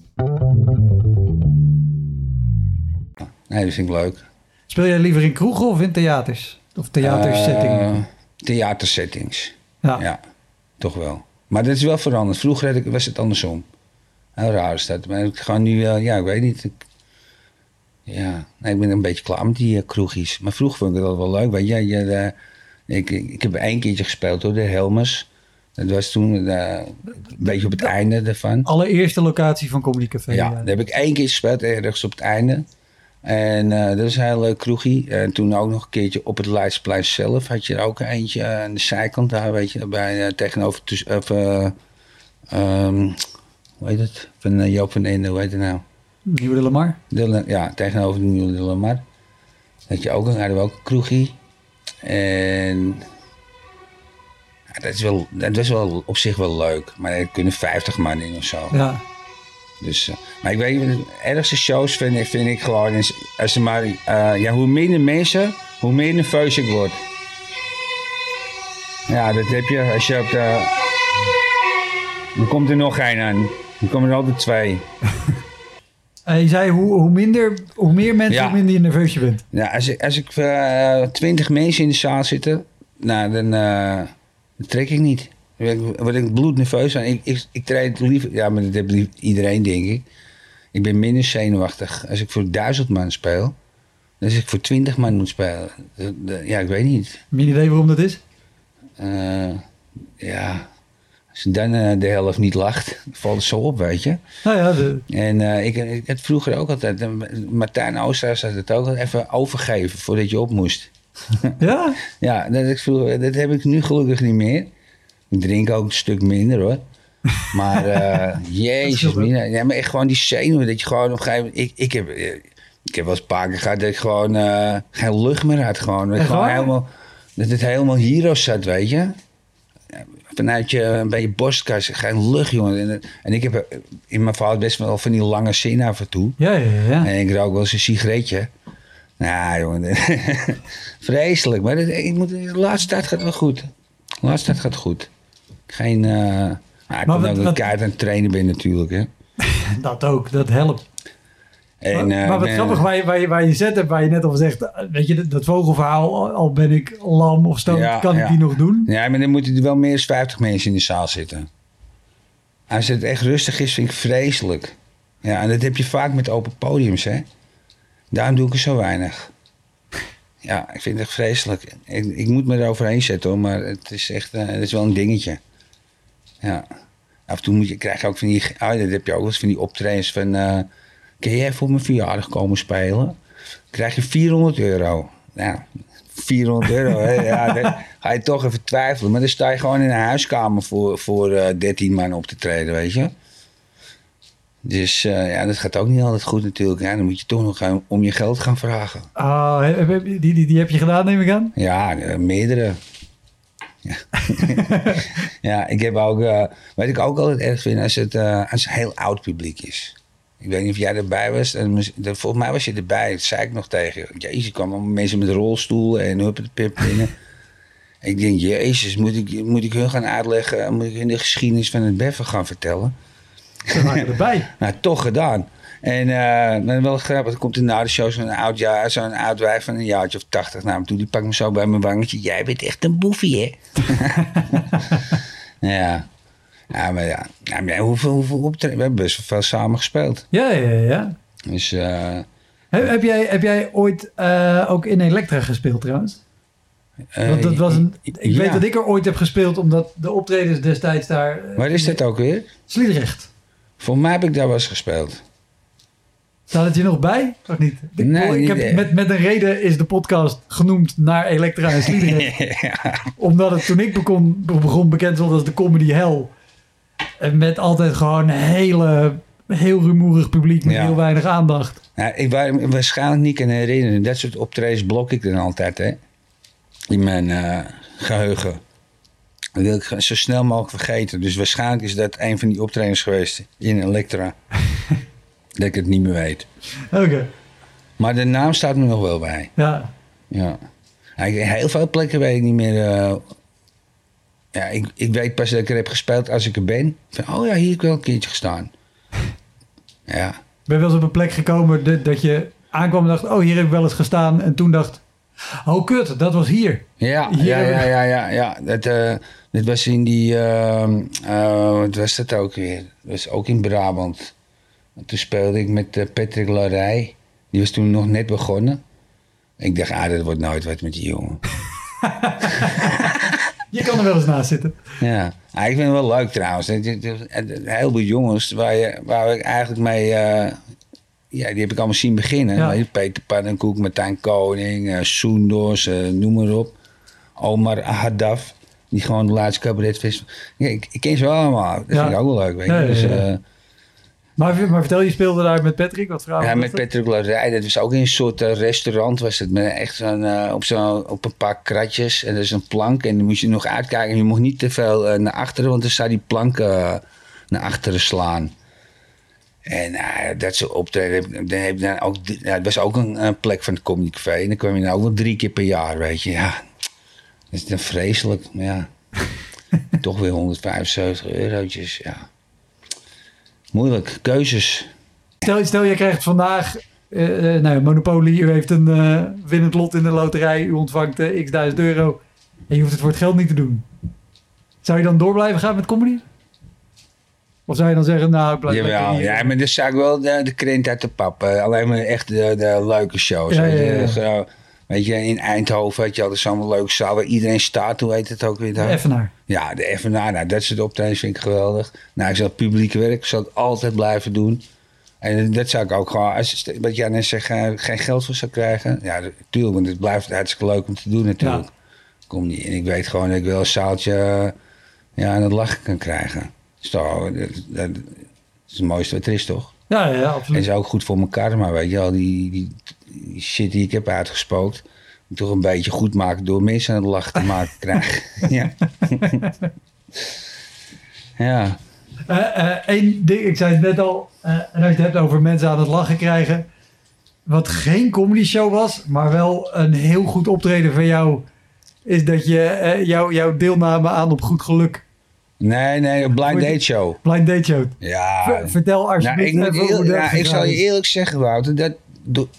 Nee, dat vind ik leuk. Speel jij liever in kroegen of in theaters? Of theatersetting? Eh, theatersettings. ja. Ja, toch wel. Maar dat is wel veranderd. Vroeger ik, was het andersom. Heel raar is dat. Maar ik ga nu, eh, ja, ik weet niet. Ik, ja, nee, ik ben een beetje klaar met die eh, kroegjes. Maar vroeger vond ik dat wel leuk. Weet je, je, ik, ik heb één keertje gespeeld door de Helmers. Dat was toen eh, een beetje op het einde ervan. Allereerste locatie van Comedy Café. Ja, eh. daar heb ik één keer gespeeld, ergens op het einde. En eh, dat is een heel leuk kroegie. En toen ook nog een keertje op het Leidsplein zelf had je er ook eentje aan de zijkant daar, weet je, bij, eh, tegenover, eh, ehm, hoe heet het? Van Joop van Ende, hoe heet het nou? Nieuwe de Lamar. De, ja, tegenover de Nieuwe de Lamar. Had je ook, een- hadden we ook een kroegie. En ja, dat, is wel, dat was wel op zich wel leuk. Maar er kunnen 50 man in of zo. Ja. Dus, eh, maar ik weet niet, de ergste shows vind ik, vind ik gewoon, is, als er maar, eh, ja, hoe minder mensen, hoe meer nerveus ik word. Ja, dat heb je als je op de... Dan komt er nog één aan. Dan komen er altijd twee. Je zei hoe, hoe, minder, hoe meer mensen, Ja. hoe minder je nerveus je bent. Ja, als ik, als ik eh, twintig mensen in de zaal zitten, nou, dan, dan trek ik niet. Dan word ik- bloednerveus van. Ik, ik, ik treed liever, ja, maar dat heeft iedereen, denk ik. Ik ben minder zenuwachtig als ik voor duizend man speel. Dus ik voor 20 man moet spelen. Ja, ik weet niet. Een idee waarom dat is? Eh, ja, als je dan eh, de helft niet lacht, valt het zo op, weet je. Nou ja, de, En eh, ik, ik het vroeger ook altijd. Martijn Oosterhuis had het ook altijd even overgeven voordat je op moest. ja? Ja, dat, ik vroeger, dat heb ik nu gelukkig niet meer. Ik drink ook een stuk minder hoor. Maar eh, jezus, mina, ja, maar echt gewoon die zenuwen. Dat je gewoon op een gegeven moment... Ik, ik, heb, eh, ik heb wel eens een paar keer gehad dat ik gewoon eh, geen lucht meer had. Gewoon. Dat, gewoon helemaal, dat het helemaal hieros zat, weet je. Vanuit je, een beetje borstkas, geen lucht, jongen. En, en ik heb in mijn geval best wel van die lange zin af en toe. Ja, ja, ja. En ik rook wel eens een sigaretje. Nou, jongen. Vreselijk. Maar dat- ik moet, de laatste tijd gaat het wel goed. De laatste tijd gaat het goed. Geen... eh nou, ik Maar wat- kaart aan het trainen ben natuurlijk. Hè. Dat ook, dat helpt. En, maar, eh, maar wat ben- grappig, waar je, waar, je, waar je zet hebt, waar je net al zegt, eh, weet je, dat, vogelverhaal, al, ben ik lam of Ja, kan ik die nog doen? Ja, maar dan moeten er wel meer dan 50 mensen in de zaal zitten. Als het echt rustig is, vind ik vreselijk. Ja, en dat heb je vaak met open podiums, hè. Daarom doe ik er zo weinig. Ja, ik vind het echt vreselijk. Ik, ik moet me eroverheen zetten, hoor, maar het is echt eh, het is wel een dingetje. Ja. Af en toe moet je, krijg je ook van die... Oh, dat heb je ook eens van die optredens van... eh kun jij voor mijn verjaardag komen spelen? krijg je 400 euro. Nou, 400 euro, hè? Ja, dan ga je toch even twijfelen. Maar dan sta je gewoon in een huiskamer voor, voor eh 13 man op te treden, weet je. Dus eh, ja, dat gaat ook niet altijd goed natuurlijk. Ja, dan moet je toch nog gaan, om je geld gaan vragen. Ah, die, die, die heb je gedaan, neem ik aan? Ja, eh, meerdere. Ja. ja, ik heb ook... eh, wat ik ook altijd erg vind, als het, eh, als het heel oud publiek is. Ik weet niet of jij erbij was. En Volgens mij was je erbij. Dat zei ik nog tegen je. Jezus, kwamen mensen met rolstoelen en huppetepip binnen. ik denk, jezus, moet ik, moet ik hun gaan uitleggen... Moet ik hun de geschiedenis van het beffen gaan vertellen? Ze waren erbij. Nou, toch gedaan. En eh, maar wel grappig, er komt er na de show zo'n oud, jaar, zo'n oud wijf van een jaartje of tachtig naar me toe. Die pakt me zo bij mijn wangetje. Jij bent echt een boefie, hè? ja. Ja, maar ja. ja maar hoeveel, hoeveel optreden? We hebben best wel veel samen gespeeld. Ja, ja, ja. Dus eh, Heb, heb, jij, heb jij ooit eh, ook in Elektra gespeeld trouwens? Want dat was een, ik ja. weet dat ik er ooit heb gespeeld, omdat de optredens destijds daar... Waar is dat ook weer? Sliedrecht. Volgens mij heb ik daar wel eens gespeeld. Staat het je nog bij? Of niet? Ik, Nee, ik niet heb, met, met een reden is de podcast genoemd naar Elektra en Sliedrecht. ja. Omdat het toen ik begon, begon bekend stond als de comedy hell. En met altijd gewoon een hele, heel rumoerig publiek met Ja. heel weinig aandacht. Nou, ik waar waarschijnlijk niet kan herinneren. Dat soort optredens blok ik dan altijd, hè. In mijn eh, geheugen. Dat wil ik zo snel mogelijk vergeten. Dus waarschijnlijk is dat een van die optredens geweest in Elektra. dat ik het niet meer weet. Oké, Maar de naam staat me nog wel bij. ja. Ja. Heel veel plekken weet ik niet meer. eh, ja, ik, ik weet pas dat ik er heb gespeeld als ik er ben. Van, oh ja, hier heb ik wel een keertje gestaan. Ja. Ben wel eens op een plek gekomen dat, dat je aankwam en dacht... oh, hier heb ik wel eens gestaan. En toen dacht... oh kut, dat was hier. Ja, Hier ja, ja, ja, ja, ja. Dat, eh, dat was in die, eh, wat was dat ook weer? Dat was ook in Brabant. En toen speelde ik met eh, Patrick Larij. Die was toen nog net begonnen. Ik dacht, ah, dat wordt nooit wat met die jongen. Je kan er wel eens naast zitten. Ja, ah, ik vind het wel leuk trouwens. Een heleboel jongens waar, je, waar ik eigenlijk mee... eh, ja, die heb ik allemaal zien beginnen. Ja. Peter Pannenkoek, Martijn Koning, Soendos, eh, noem maar op. Omar Haddaf, die gewoon de laatste cabaretfestival... Ja, ik, ik ken ze wel allemaal. Dat Ja. vind ik ook wel leuk, weet je. Ja, ja, Dus. Maar, maar vertel, je speelde daar met Patrick. Wat avond ja, met dat? Patrick Larij, dat was ook in een soort eh, restaurant. Was het met echt zo'n, eh, op, zo'n op een paar kratjes. En er is een plank. En dan moest je nog uitkijken. Je mocht niet te veel eh, naar achteren, want dan zou die plank naar achteren slaan. En dat soort optreden. Dan heb dan ook, ja, het was ook een, een plek van het Comedy Café. En dan kwam je dan ook wel drie keer per jaar, weet je. Ja, dat is dan vreselijk. Maar ja, toch weer 175 eurotjes, ja. Moeilijk, keuzes. Stel, stel, je krijgt vandaag... eh, nou, Monopoly, u heeft een eh, winnend lot in de loterij. U ontvangt x duizend euro. En je hoeft het voor het geld niet te doen. Zou je dan door blijven gaan met comedy? Of zou je dan zeggen, nou, ik blijf Jawel, ja, maar dan zou ik wel de, de krent uit de pap. alleen maar echt de, de leuke shows. Ja, weet, ja, je. ja. Zo, weet je, in Eindhoven had je altijd zo'n leuke zaal waar iedereen staat. Hoe heet het ook weer daar? Evenaar. Ja, de FNA, nou, dat soort optredens vind ik geweldig. Nou, ik zal het publieke werk zal het altijd blijven doen. En dat zou ik ook gewoon, als je- wat jij net zegt, eh, geen geld voor zou krijgen. Ja, natuurlijk, want het blijft hartstikke leuk om te doen natuurlijk. Kom niet. En ik weet gewoon dat ik wel een zaaltje eh, ja, aan het lachen kan krijgen. Zo, dat, dat is het mooiste wat er is, toch? Ja, ja, En absoluut. is ook goed voor mijn karma, weet je wel. Die, die, die shit die ik heb uitgespookt. Toch een beetje goed maken door mensen aan het lachen te maken krijgen. ja. ja. Eén ding, ik zei het net al, eh, en als je het hebt over mensen aan het lachen krijgen. Wat geen comedy show was, maar wel een heel goed optreden van jou, is dat je jou, jouw deelname aan op goed geluk, Nee, nee, een blind date show. blind date show. Ja. Ver- vertel Nou, alsjeblieft ik, moet dat ja, ik zal je eerlijk zeggen, Wouter. Dat,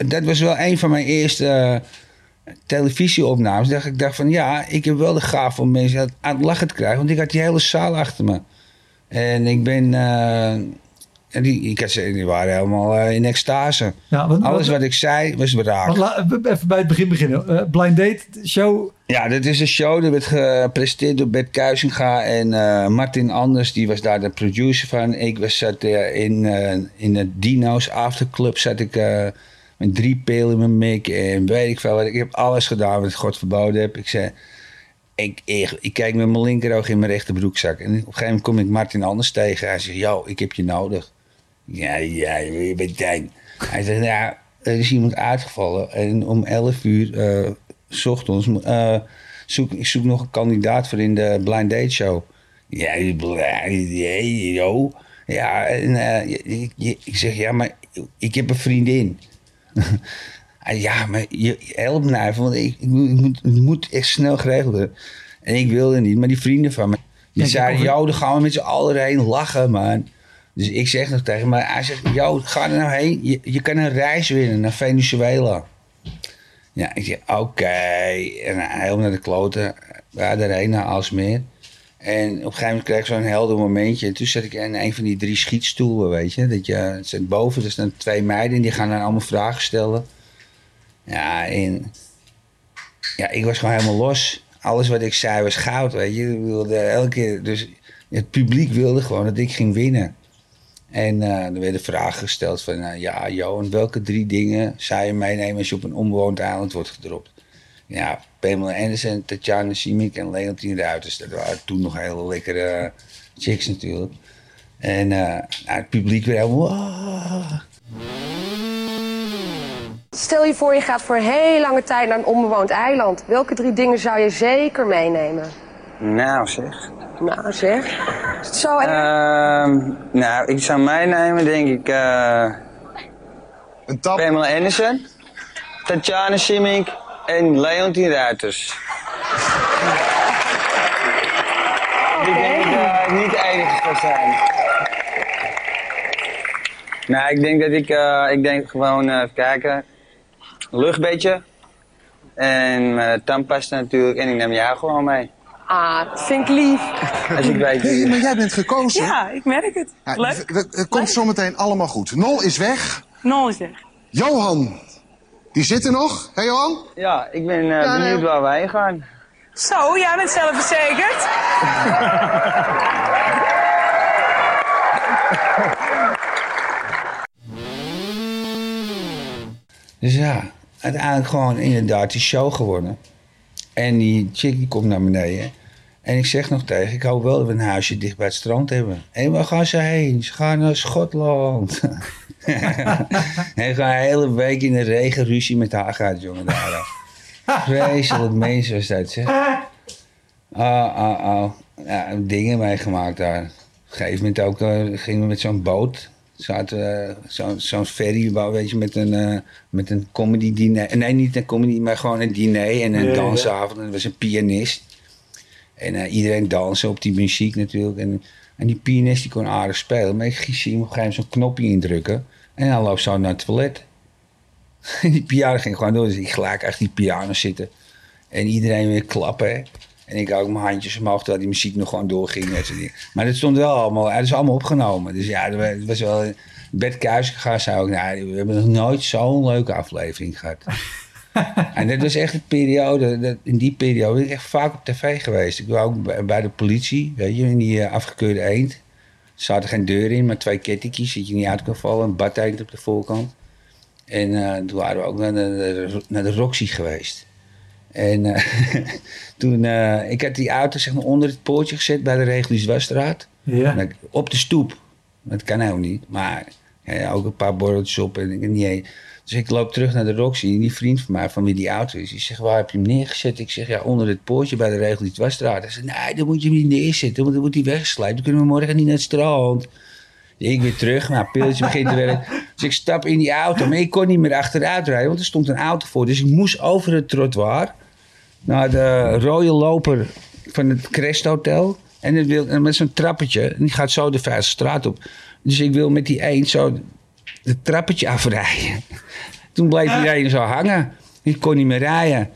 dat was wel een van mijn eerste eh, televisieopnames. Dat ik dacht van ja, ik heb wel de gaaf om mensen aan- het lachen te krijgen. Want ik had die hele zaal achter me. En ik ben... eh, en die, ik had, die waren helemaal eh, in extase. Ja, Alles wat, wat ik zei was raak. la- even bij het begin beginnen. Blind date show, Ja, dit is een show. Dat werd gepresenteerd door Bert Kuizinga. En Martin Anders, die was daar de producer van. Ik was, zat in, in de Dino's Afterclub. Zat ik met drie pelen in mijn mik. En weet ik veel wat. Ik heb alles gedaan wat God verboden heb. Ik zei... Ik, ik, ik kijk met mijn linkeroog in mijn rechterbroekzak. En op een gegeven moment kom ik Martin Anders tegen. Hij zegt, yo, ik heb je nodig. Ja, ja, je bent klein. Hij zegt, ja, er is iemand uitgevallen. En om 11 uur eh, ochtends eh, zoek ik zoek nog een kandidaat voor in de Blind Date Show. Ja, yo. Ja, en eh, je- je- ik zeg, ja, maar ik heb een vriendin. Ja, maar je, helpt me even, want ik, ik, moet, het moet echt snel geregeld worden. En ik wilde niet, maar die vrienden van me, die zeiden, joh, dan gaan we met z'n allen heen lachen, man. Dus ik zeg nog tegen hem, hij zegt, joh, ga er nou heen. Je, je kan een reis winnen naar Venezuela. Ja, ik zeg, oké. En hij helemaal naar de kloten. Ja, daarheen naar Alsmeer. En op een gegeven moment kreeg ik zo'n helder momentje. En toen zat ik in een van die drie schietstoelen, weet je. Dat je zit boven, er staan twee meiden en die gaan dan allemaal vragen stellen. Ja, en ja, ik was gewoon helemaal los. Alles wat ik zei was goud, weet je. Wilde elke keer, dus het publiek wilde gewoon dat ik ging winnen. En eh, er werden vragen gesteld van, eh, ja, Johan, welke drie dingen zou je meenemen als je op een onbewoond eiland wordt gedropt? Ja, Pamela Anderson, Tatjana Simic en Leontien Ruiters. Dat waren toen nog hele lekkere chicks natuurlijk. En eh, nou, het publiek weer helemaal... "Wow." Stel je voor je gaat voor hele lange tijd naar een onbewoond eiland. Welke drie dingen zou je zeker meenemen? Nou zeg. Nou zeg. Is het zo erg? Ehm, nou, ik zou meenemen denk ik eh Een tap. Pamela Anderson, Tatjana Simic en Leontien Ruiters. Ik denk dat ik niet de enige ga zijn. Nou, ik denk dat ik, eh, ik denk gewoon, eh, even kijken, luchtbedje. En mijn tandpasta natuurlijk, en ik neem jou gewoon mee. Ah, vind ik lief. Als ik weet maar jij bent gekozen. Ja, ik merk het. Ja, Leuk. Het komt zometeen allemaal goed. Nol is weg. Nol is weg. Johan, die zit er nog. Hé Johan? Ja, ik ben eh, Ja, nee. benieuwd waar wij gaan. Zo, jij bent zelfverzekerd. Dus ja, uiteindelijk gewoon inderdaad die show geworden. En die chick die komt naar beneden. En ik zeg nog tegen, ik hoop wel dat we een huisje dicht bij het strand hebben. En waar gaan ze heen? Ze gaan naar Schotland. en gewoon een hele week in de regen ruzie met haar gehad, jongen. Daar. Vreselijk mensen was dat, zeg. Ah, ah, ah. Ja, dingen meegemaakt daar. Op een gegeven moment ook eh, gingen we met zo'n boot. Zaten eh, zo'n zo'n ferryboot, weet je, met een, eh, met een comedy diner. Nee, niet een comedy, maar gewoon een diner en een dansavond. En er was een pianist. En iedereen dansen op die muziek natuurlijk. En, en die pianist die kon aardig spelen. Maar ik zie hem op een gegeven moment zo'n knopje indrukken. En hij loopt zo naar het toilet. En die piano ging gewoon door. Dus ik gelijk achter die piano zitten. En iedereen weer klappen. hè. En ik ook mijn handjes omhoog, terwijl die muziek nog gewoon doorging. En zo. Maar dat stond wel allemaal, het is allemaal opgenomen. Dus ja, het was wel... Bert Kuizinga zei ook, nou, we hebben nog nooit zo'n leuke aflevering gehad. en dat was echt een periode, dat, in die periode ben ik echt vaak op tv geweest. Ik was ook bij, bij de politie, weet je, in die eh, afgekeurde eend. Er zaten geen deuren in, maar twee kettingjes, dat je niet uit kan vallen. Een badeend op de voorkant. En eh, toen waren we ook naar de, naar de Roxy geweest. En eh, toen, eh, ik had die auto zeg maar onder het poortje gezet bij de Regulus Weststraat. Ja. Op de stoep. Dat kan ook niet. Maar ja, ook een paar borreltjes op en niet heen. Dus ik loop terug naar de Roxy. En die vriend van mij, van wie die auto is, die zegt, waar heb je hem neergezet? Ik zeg, ja, onder het poortje bij de Regulus Weststraat. Hij zegt, nee, dan moet je hem niet neerzetten. Want dan wordt hij weggeslijpt. Dan kunnen we morgen niet naar het strand. Ik weer terug, nou, pilletje begint te werken. Dus ik stap in die auto, maar ik kon niet meer achteruit rijden, want er stond een auto voor. Dus ik moest over het trottoir naar de rode loper van het Crest Hotel. En, met zo'n trappetje, en die gaat zo de straat op. Dus ik wil met die een zo het trappetje afrijden. Toen bleef iedereen zo hangen. Ik kon niet meer rijden.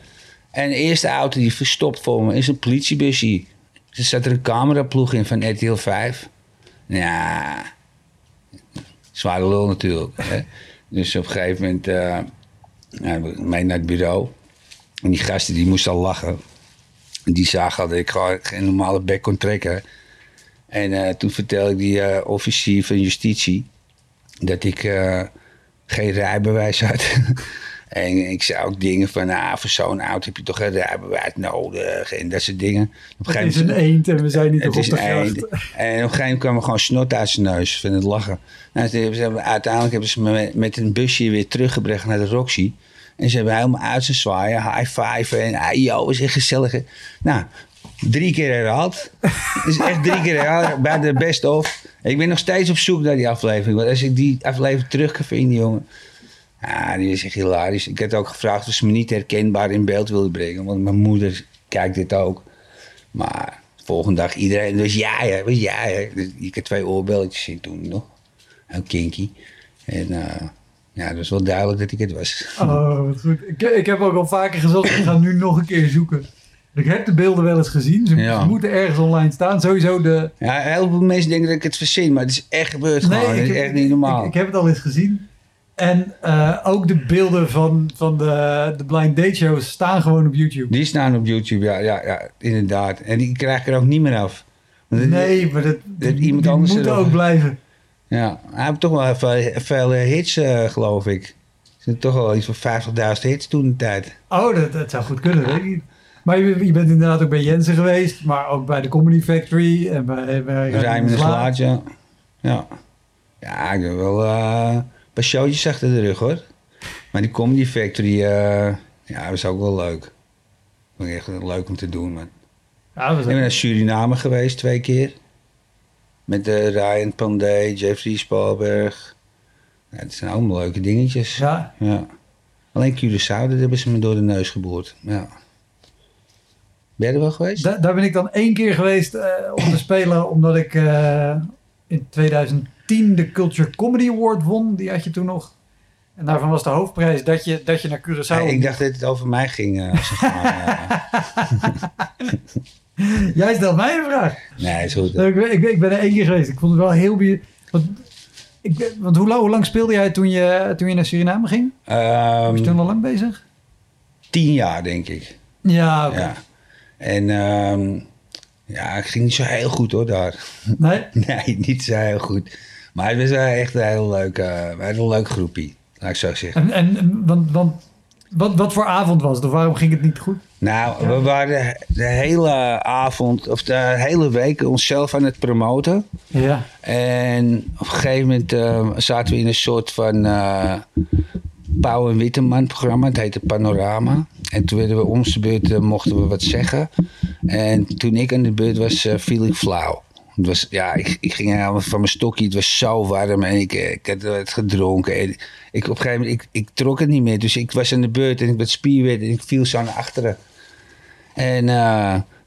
En de eerste auto die verstopt voor me is een politiebusje. Er zat er een cameraploeg in van RTL 5. Ja, zware lul natuurlijk. Hè? Dus op een gegeven moment eh ja, we- mee naar het bureau. En die gasten die moesten al lachen. En die zagen dat ik gewoon geen normale bek kon trekken. En eh, toen vertelde ik die eh, officier van justitie dat ik eh, geen rijbewijs had. en ik zei ook dingen van, ah, voor zo'n auto heb je toch geen rijbewijs nodig. En dat soort dingen. Op een Het is een eend en we zijn niet op de een eend. gracht. En op een gegeven moment kwam er gewoon snot uit zijn neus van het lachen. Nou, ze uiteindelijk hebben ze me met, met een busje weer teruggebracht naar de Roxy. En ze hebben helemaal uit zijn zwaaien, high five en ah, yo, is echt gezellig. Nou, drie keer herhaald. is echt drie keer herhaald bij de best of. Ik ben nog steeds op zoek naar die aflevering. Want als ik die aflevering terug kan vinden, jongen. Ja, die is echt hilarisch. Ik had ook gevraagd of ze me niet herkenbaar in beeld wilden brengen. Want mijn moeder kijkt dit ook. Maar de volgende dag iedereen, dus ja, ja, was ja, ja. Dus ik had twee oorbelletjes in toen nog. Heel kinky. En eh, ja, dat was wel duidelijk dat ik het was. Oh, goed. Ik, ik heb ook al vaker gezegd, ik ga nu nog een keer zoeken. Ik heb de beelden wel eens gezien. Ze, Ja. moeten ergens online staan. Sowieso de... Ja, heel veel mensen denken dat ik het verzin, maar het is echt gebeurd gewoon. Het is echt niet normaal. Ik, ik heb het al eens gezien. En eh, ook de beelden van, van de, de blind date shows staan gewoon op YouTube. Die staan op YouTube, ja, ja, ja, inderdaad. En die krijg ik er ook niet meer af. Want het- Nee, maar dat, dat die, iemand die anders erop- ook blijven. Ja, hij heeft toch wel veel, veel eh, hits, eh, geloof ik. Er zijn toch wel iets van 50.000 hits toen de tijd. Oh, dat, dat zou goed kunnen, weet ik niet. Maar je, je bent inderdaad ook bij Jensen geweest, maar ook bij de Comedy Factory en bij, bij Rijmen en Slaat. Slaatje. Ja. Ja, ik heb wel eh, een paar showtjes achter de rug hoor. Maar die Comedy Factory, eh ja, was ook wel leuk. Vond ik echt leuk om te doen, man. Ja, we Ik ben naar Suriname geweest twee keer. Met eh, Ryan Pandey, Jeffrey Spalberg. Ja, het zijn allemaal leuke dingetjes. ja, Ja. Alleen Curaçao, dat hebben ze me door de neus geboord. Ja. Ben je er wel geweest? da- daar ben ik dan één keer geweest eh, om te spelen, omdat ik eh, in 2010 de Culture Comedy Award won. Die had je toen nog. En daarvan was de hoofdprijs dat je, dat je naar Curaçao... Ja, ik dacht dat het over mij ging. zeg maar, eh. Jij stelt mij een vraag. nee, is goed. Ik, ben- ik, ben- ik ben er één keer geweest. Ik vond het wel heel... Want, ik, want hoe, lang, hoe lang speelde jij toen je, toen je naar Suriname ging? Ehm, Was je toen al lang bezig? tien jaar, denk ik. Ja, oké. Ja. En ehm, ja, ik ging niet zo heel goed hoor daar. Nee? Nee, niet zo heel goed. Maar het was wel echt een heel leuk, eh, een heel leuk groepie, laat ik zo zeggen. En, en want, want wat, wat voor avond was het? Of waarom ging het niet goed? Nou, we waren de hele avond, of de hele week onszelf aan het promoten. Ja. En op een gegeven moment eh, zaten we in een soort van eh Pauw en Witteman programma. Het heette Panorama. En toen werden we om de beurt, eh, mochten we wat zeggen. En toen ik aan de beurt was, eh, viel ik flauw. Het was, ja, ik, ik ging helemaal van mijn stokje. Het was zo warm en ik, eh, ik had het gedronken. En ik, op een gegeven moment, ik, ik trok het niet meer. Dus ik was aan de beurt en ik werd spierwit en ik viel zo naar achteren. En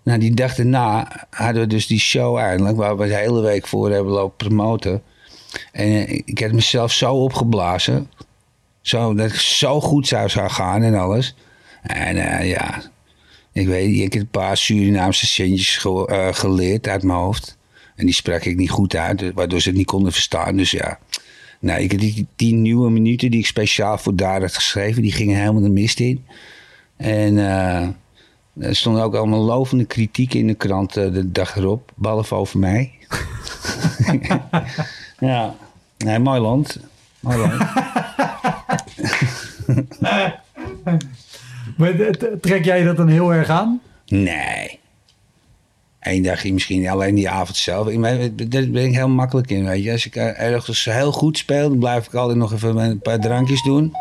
nou, die dag daarna hadden we dus die show eindelijk, waar we de hele week voor hebben lopen promoten. En ik had mezelf zo opgeblazen, zo, dat ik zo goed zou gaan en alles. En eh, ja, Ik weet ik heb een paar Surinaamse centjes eh, geleerd uit mijn hoofd. En die sprak ik niet goed uit, waardoor ze het niet konden verstaan. Dus ja, nou, ik die, die nieuwe minuten die ik speciaal voor daar had geschreven, die gingen helemaal de mist in. En eh, er stond ook allemaal lovende kritiek in de krant de dag erop, behalve over mij. ja, nee, mooi land. Mooi land. Maar trek jij dat dan heel erg aan? Nee. Eén dagje misschien alleen die avond zelf. Daar ben ik heel makkelijk in, weet je. Als ik eh, ergens heel goed speel, dan blijf ik altijd nog even een paar drankjes doen.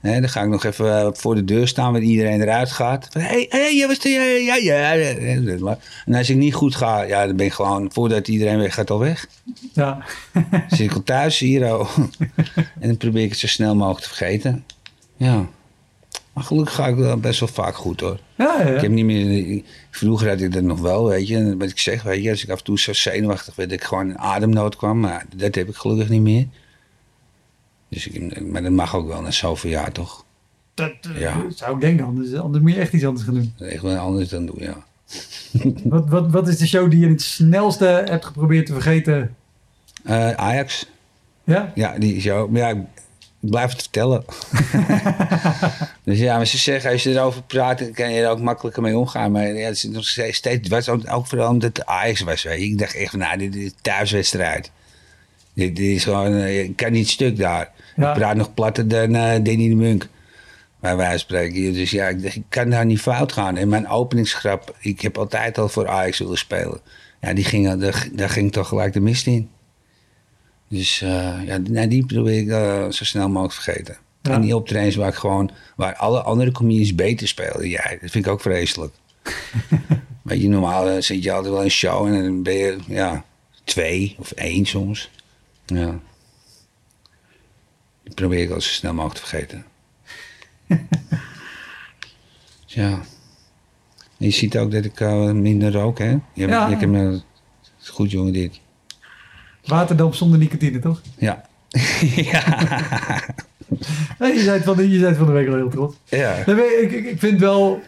Hè, dan ga ik nog even eh, voor de deur staan, waar iedereen eruit gaat. Hé, hey, hey, wat ja, ja, ja, ja. En als ik niet goed ga, ja, dan ben ik gewoon, voordat iedereen weg gaat, al weg. Ja. Dan zit ik al thuis hier al. en dan probeer ik het zo snel mogelijk te vergeten. Ja. Maar gelukkig ga ik wel best wel vaak goed hoor. Ja, ja, ja. Ik heb niet meer. Vroeger had ik dat nog wel, weet je. Wat ik zeg, weet je, als ik af en toe zo zenuwachtig werd, dat ik gewoon in ademnood kwam. Maar dat heb ik gelukkig niet meer. Dus ik, maar dat mag ook wel na zoveel jaar toch? Dat eh, Ja. zou ik denken, anders, anders moet je echt iets anders gaan doen. Echt wel anders dan doen, ja. Wat, wat, wat is de show die je het snelste hebt geprobeerd te vergeten? Eh, Ajax. Ja? Ja, die show. Maar ja, blijf het vertellen. dus ja, maar ze zeggen, als je erover praat, dan kan je er ook makkelijker mee omgaan. Maar ja, het is nog steeds, was ook, vooral omdat het Ajax was. Weet. Ik dacht echt van, nou, dit is thuiswedstrijd. Dit, dit is gewoon, eh, ik kan niet stuk daar. Ja. Ik praat nog platter dan eh Danny de Munk. Bij wijze van spreken. Dus ja, ik, dacht, ik kan daar niet fout gaan. En mijn openingsgrap, ik heb altijd al voor Ajax willen spelen. Ja, die ging, daar, daar ging toch gelijk de mist in. Dus eh, ja, nou, die probeer ik eh, zo snel mogelijk vergeten. Ja. En die optredens waar ik gewoon, waar alle andere comedians beter spelen. Ja, dat vind ik ook vreselijk. Weet je, normaal eh, zit je altijd wel in een show en dan ben je, ja, twee of één soms. Ja. Die probeer ik al zo snel mogelijk te vergeten. Ja. En je ziet ook dat ik minder rook, hè? Je, Ja. hebt me goed, jongen, dit. Waterdamp zonder nicotine, toch? Ja. Nee, je, zei het van de, je zei het van de week al heel trots. Ja. Nee, ik, ik, vind het wel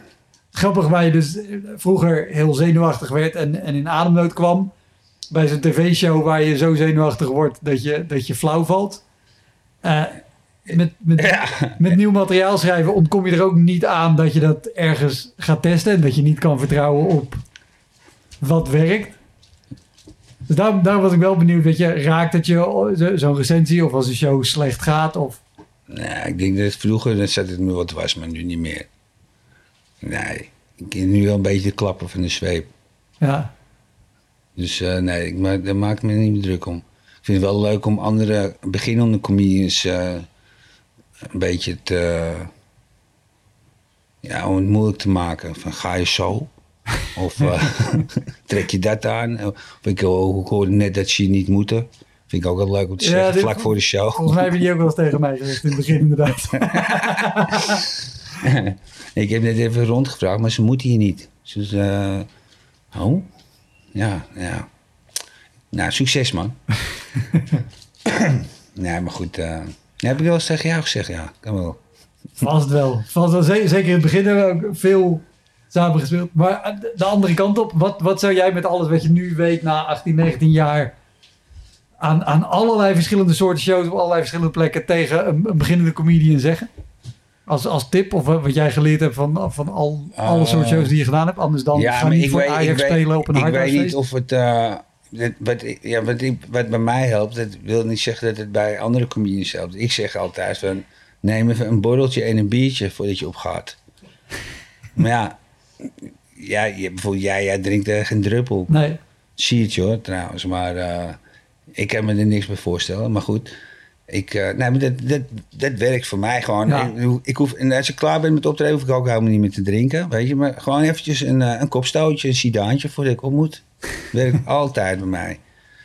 grappig waar je dus vroeger heel zenuwachtig werd en, en in ademnood kwam. Bij zo'n tv-show waar je zo zenuwachtig wordt dat je, dat je flauw valt. Eh, met, met, met nieuw materiaal schrijven ontkom je er ook niet aan dat je dat ergens gaat testen. En dat je niet kan vertrouwen op wat werkt. Dus daar, daar was ik wel benieuwd. Weet je, raakt het je zo- zo'n recensie of als een show slecht gaat? Of, Nou, ik denk dat vroeger dan zat het me wat was, maar nu niet meer. Nee, ik ken nu wel een beetje de klappen van de zweep. ja, Dus eh, nee, ik, ma- daar maak ik me niet meer druk om. Ik vind het wel leuk om andere beginnende comedians eh, een beetje te... ja, om het moeilijk te maken. Van ga je zo? Of eh, trek je dat aan? Of ik, ik hoorde net dat ze niet moeten. Vind ik ook wel leuk om te Ja, zeggen, dit- vlak voor de show. volgens mij heb je die ook wel eens tegen mij gezegd in het begin inderdaad. ik heb net even rondgevraagd, maar ze moeten hier niet. Dus, eh, oh? Ja, ja. Nou, succes man. nee, maar goed. eh heb ik wel eens tegen jou gezegd, ja. Kan wel. Vast wel. Vast wel. Ze- Zeker in het begin hebben we ook veel samen gespeeld. Maar eh, de- de andere kant op, wat, wat zou jij met alles wat je nu weet na 18, 19 jaar aan, aan allerlei verschillende soorten shows op allerlei verschillende plekken tegen een, een beginnende comedian zeggen? Als, als tip of wat jij geleerd hebt van, van al, alle Eh, soorten shows die je gedaan hebt. Anders dan ga niet voor Ajax spelen op een Ik weet niet of het... eh, dit- wat, ja, wat, ik- wat bij mij helpt, dat wil niet zeggen dat het bij andere comedians helpt. Ik zeg altijd van, neem even een borreltje en een biertje voordat je opgaat. maar ja, ja je, bijvoorbeeld jij, jij drinkt er geen druppel. Nee. Siertje hoor, trouwens. Maar eh, ik kan me er niks bij voorstellen. Maar goed, ik, nee, maar dat, dat, dat werkt voor mij gewoon. Ja. Ik, ik hoef, en als ik klaar ben met optreden, hoef ik ook helemaal niet meer te drinken. Weet je, maar gewoon eventjes een, eh, een kopstootje, een sidaantje voordat ik op moet. Werkt altijd bij mij.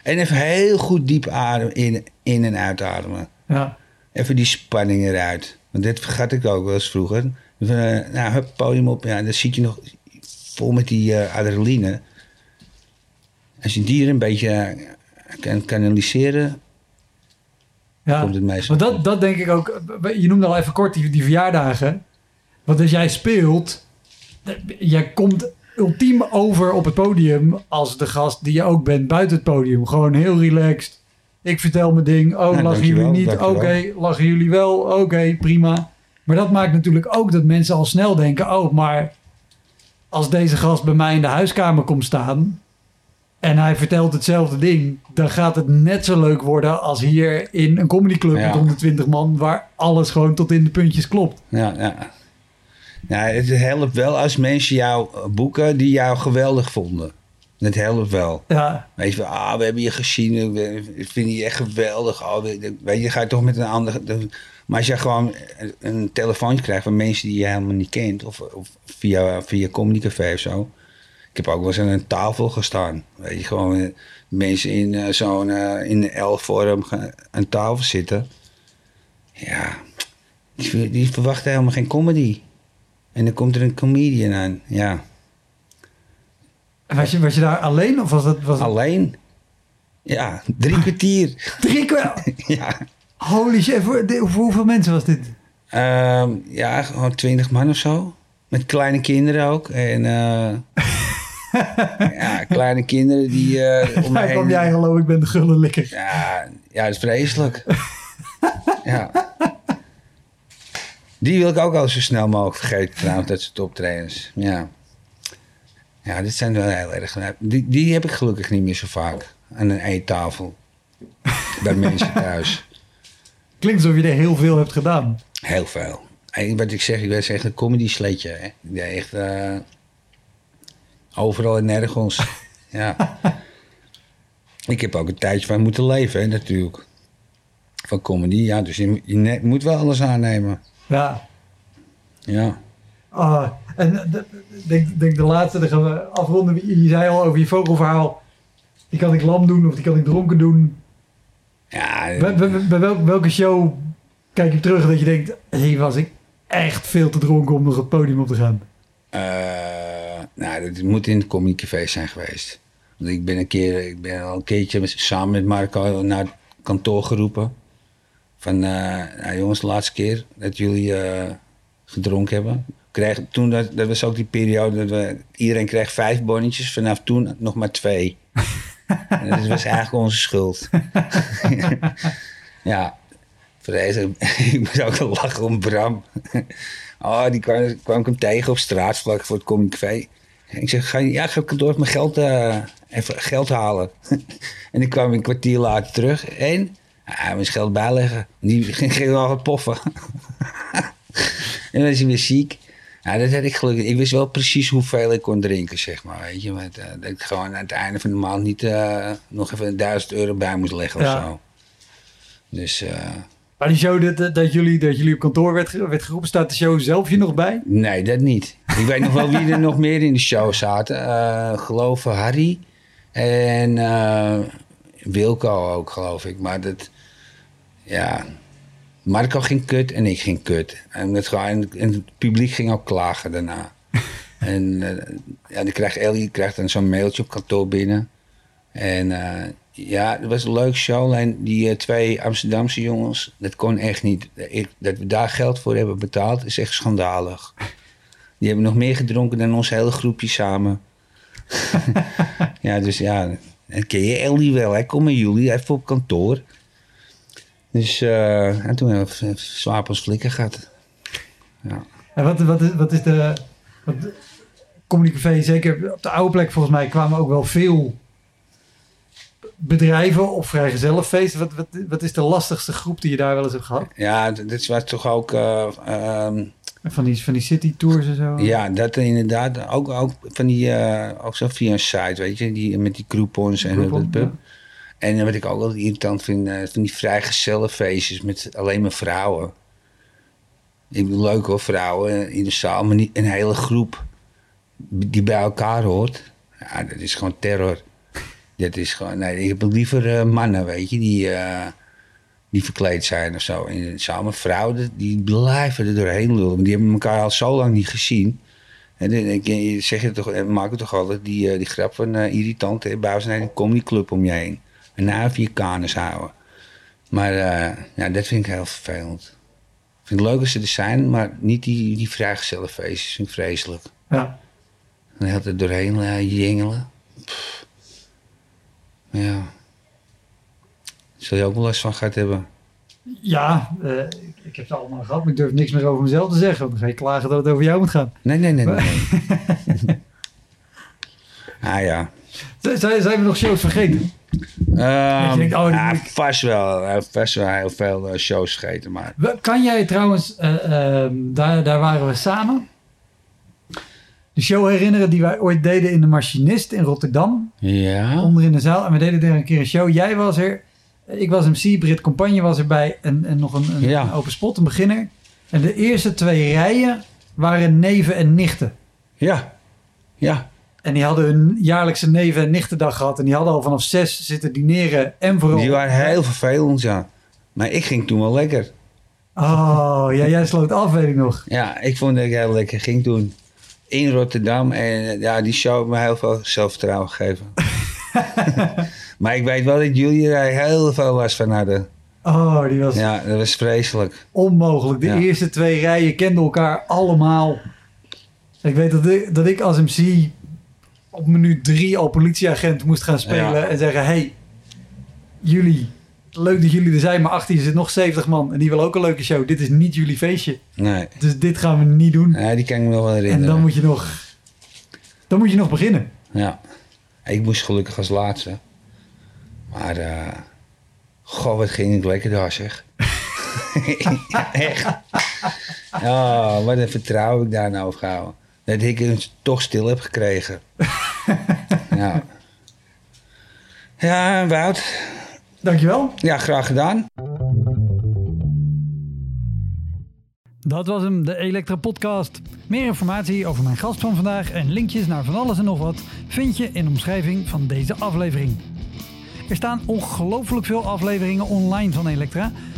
En even heel goed diep adem in, in en uitademen. Ja. Even die spanning eruit. Want dit vergat ik ook wel eens vroeger. Van, eh, nou, hup, podium op. Ja, dan zit je nog vol met die eh, adrenaline. Als je die er een beetje eh, kan kanaliseren, Ja, komt het meestal. maar dat, dat denk ik ook. Je noemde al even kort die, die verjaardagen. Want als jij speelt, jij komt ultiem over op het podium als de gast die je ook bent buiten het podium. Gewoon heel relaxed. Ik vertel mijn ding. Oh, Ja, lachen jullie niet? Oké, lachen jullie wel? Oké, prima. Maar dat maakt natuurlijk ook dat mensen al snel denken... Oh, maar als deze gast bij mij in de huiskamer komt staan... en hij vertelt hetzelfde ding... dan gaat het net zo leuk worden als hier in een comedyclub Ja. met 120 man... waar alles gewoon tot in de puntjes klopt. Ja, ja. ja, het helpt wel als mensen jou boeken die jou geweldig vonden. Het helpt wel. Ja, Weet je, wel, ah, we hebben je gezien, we vinden je echt geweldig. Oh, we- weet je, ga je toch met een ander... Maar als je gewoon een- telefoontje krijgt van mensen die je helemaal niet kent... of, of via, via Communicafé of zo... Ik heb ook wel eens aan een tafel gestaan. Weet je, gewoon eh, mensen in eh, zo'n eh, in de L-vorm aan tafel zitten. Ja, die, ver- die verwachten helemaal geen comedy. En dan komt er een comedian aan. Ja, was je, was je daar alleen of was dat... Was alleen. Ja, drie kwartier. drie keer? ja. Holy shit, voor, hoeveel mensen was dit? Ehm, ja, gewoon twintig man of zo. Met kleine kinderen ook. En eh, ja, kleine kinderen die eh om Daar kwam jij hallo, ik ben de gullenlikker. Ja, ja, dat is vreselijk. ja. Die wil ik ook al zo snel mogelijk vergeten trouwens, dat soort optredens. Ja. Ja, dit zijn wel heel erg... Die, die heb ik gelukkig niet meer zo vaak. Aan een eettafel. Bij mensen thuis. Klinkt alsof je er heel veel hebt gedaan. Heel veel. En wat ik zeg, ik was echt een comedy sleetje. Hè. Ik echt eh, overal en nergens. ja. Ik heb ook een tijdje van moeten leven, hè, natuurlijk. Van comedy, ja. Dus je, moet wel alles aannemen. Ja. Ja. Ah, en de- denk, denk de laatste, dan gaan we afronden. Je zei al over je vogelverhaal. Die kan ik lam doen of die kan ik dronken doen. Ja, Bij, bij, bij welk- welke show kijk je terug dat je denkt... Hé, was ik echt veel te dronken om nog het podium op te gaan. eh, nou, dat moet in het comedycafé zijn geweest. Want ik ben een keer, ik ben al een keertje met- samen met Marco naar het kantoor geroepen. Van, eh, nou jongens, de laatste keer dat jullie eh, gedronken hebben. Kreeg, toen, dat, dat was ook die periode dat we, iedereen kreeg vijf bonnetjes. Vanaf toen nog maar twee. Dat was eigenlijk onze schuld. ja, vreselijk. ik moet ook al lachen om Bram. oh, die kwam, kwam ik hem tegen op straat vlak voor het Comicvé. Ik zeg, ga, je- ja, ga ik kantoor mijn geld, eh, even geld halen. en ik kwam een kwartier later terug. En hij moest geld bijleggen. Die ging, ging al wat poffen. en dan is hij weer ziek. Ja, dat had ik gelukkig. Ik wist wel precies hoeveel ik kon drinken, zeg maar. Weet je, maar, eh, dat ik gewoon aan het einde van de maand niet eh, nog even een duizend euro bij moest leggen Ja. of zo. Dus eh, Maar die show dat, dat, jullie, dat jullie op kantoor werd, werd geroepen, staat de show zelf je nog bij? nee, dat niet. Ik weet nog wel wie er nog meer in de show zaten. Geloof Harry en Wilco ook, geloof ik. Maar dat, ja, Marco ging kut en ik ging kut. En het, en het publiek ging ook klagen daarna. en eh, ja, dan krijgt Ellie krijgt dan zo'n mailtje op kantoor binnen. En eh, ja, het was een leuke show. Alleen die eh, twee Amsterdamse jongens, dat kon echt niet. Ik, dat we daar geld voor hebben betaald, is echt schandalig. Die hebben nog meer gedronken dan ons hele groepje samen. ja, dus ja, dan ken je Ellie wel. Hij komt met jullie even op kantoor. Dus eh, en toen hebben we zwaar ons flikken gehad. Ja. En wat, wat, is, wat is de... Wat, Communicafé, zeker op de oude plek volgens mij, kwamen ook wel veel bedrijven of vrijgezellenfeesten. Wat, wat, wat is de lastigste groep die je daar wel eens hebt gehad? Ja, dit was toch ook. eh, ehm, Van die, van die city tours en zo? ja, dat inderdaad. Ook, ook van die. eh, ook zo via een site, weet je. Die, met die coupons en Groupon, dat. ja. En wat ik ook wel irritant vind. eh, van die vrijgezellenfeestjes met alleen maar vrouwen. Ik bedoel, leuk hoor, vrouwen in de zaal, maar niet een hele groep die bij elkaar hoort. Ja, dat is gewoon terror. Dat is gewoon, nee, ik heb liever eh, mannen, weet je, die, eh, die verkleed zijn of zo. En samen vrouwen, die- blijven er doorheen lullen. Die hebben elkaar al zo lang niet gezien. En dan zeg je toch, maak het toch altijd die, die grap van irritant, hè? Bouw ze een comedyclub om je heen. En even je kanus houden. Maar ja, dat vind ik heel vervelend. Ik vind het leuk als ze er zijn, maar niet die, die vrijgezellenfeestjes. vind ik vreselijk. Ja. En had er doorheen uh, jingelen. Pff. Ja. Zul je ook wel last van gehad hebben? Ja, eh, ik, heb ze allemaal gehad, maar ik durf niks meer over mezelf te zeggen. Want dan ga je klagen dat het over jou moet gaan. Nee, nee, nee. nee, ah ja. Zijn, zijn we nog shows vergeten? Ehm, je denkt, oh, ja, vast wel. Hij heeft vast wel heel veel eh, shows gegeten, maar... Kan jij trouwens, eh, ehm, daar, daar waren we samen, de show herinneren die wij ooit deden in de Machinist in Rotterdam? Ja? Onder in de zaal. En we deden daar een keer een show. Jij was er, ik was MC, Brit Compagne was erbij en, en nog een, een, Ja. een open spot, een beginner. En de eerste twee rijen waren neven en nichten. Ja. Ja. En die hadden hun jaarlijkse neven- en nichtendag gehad. En die hadden al vanaf zes zitten dineren. En vooral... Die waren heel vervelend, ja. Maar ik ging toen wel lekker. Oh, ja, jij sloot af, weet ik nog. Ja, ik vond dat ik heel lekker ging doen. In Rotterdam. En eh, ja, die show heeft me heel veel zelfvertrouwen gegeven. maar ik weet wel dat jullie er heel veel last van hadden. Oh, die was Ja, dat was vreselijk. onmogelijk. De Ja. eerste twee rijen kenden elkaar allemaal. Ik weet dat ik, dat ik als MC op minuut drie al politieagent moest gaan spelen. Ja. En zeggen, hey, jullie, leuk dat jullie er zijn. Maar achter je zit nog 70 man. En die willen ook een leuke show. Dit is niet jullie feestje. Nee. Dus dit gaan we niet doen. Ja, die kan ik me nog wel en herinneren. dan moet je nog... Dan moet je nog beginnen. Ja. Ik moest gelukkig als laatste. Maar, eh goh, wat ging ik lekker daar, zeg. ja, echt. Oh, wat een vertrouwen ik daar nou opgehouden. Dat ik het toch stil heb gekregen. ja. Ja, Wout. Dankjewel. Ja, graag gedaan. Dat was hem, de Elektra Podcast. Meer informatie over mijn gast van vandaag en linkjes naar van alles en nog wat vind je in de omschrijving van deze aflevering. Er staan ongelooflijk veel afleveringen online van Elektra.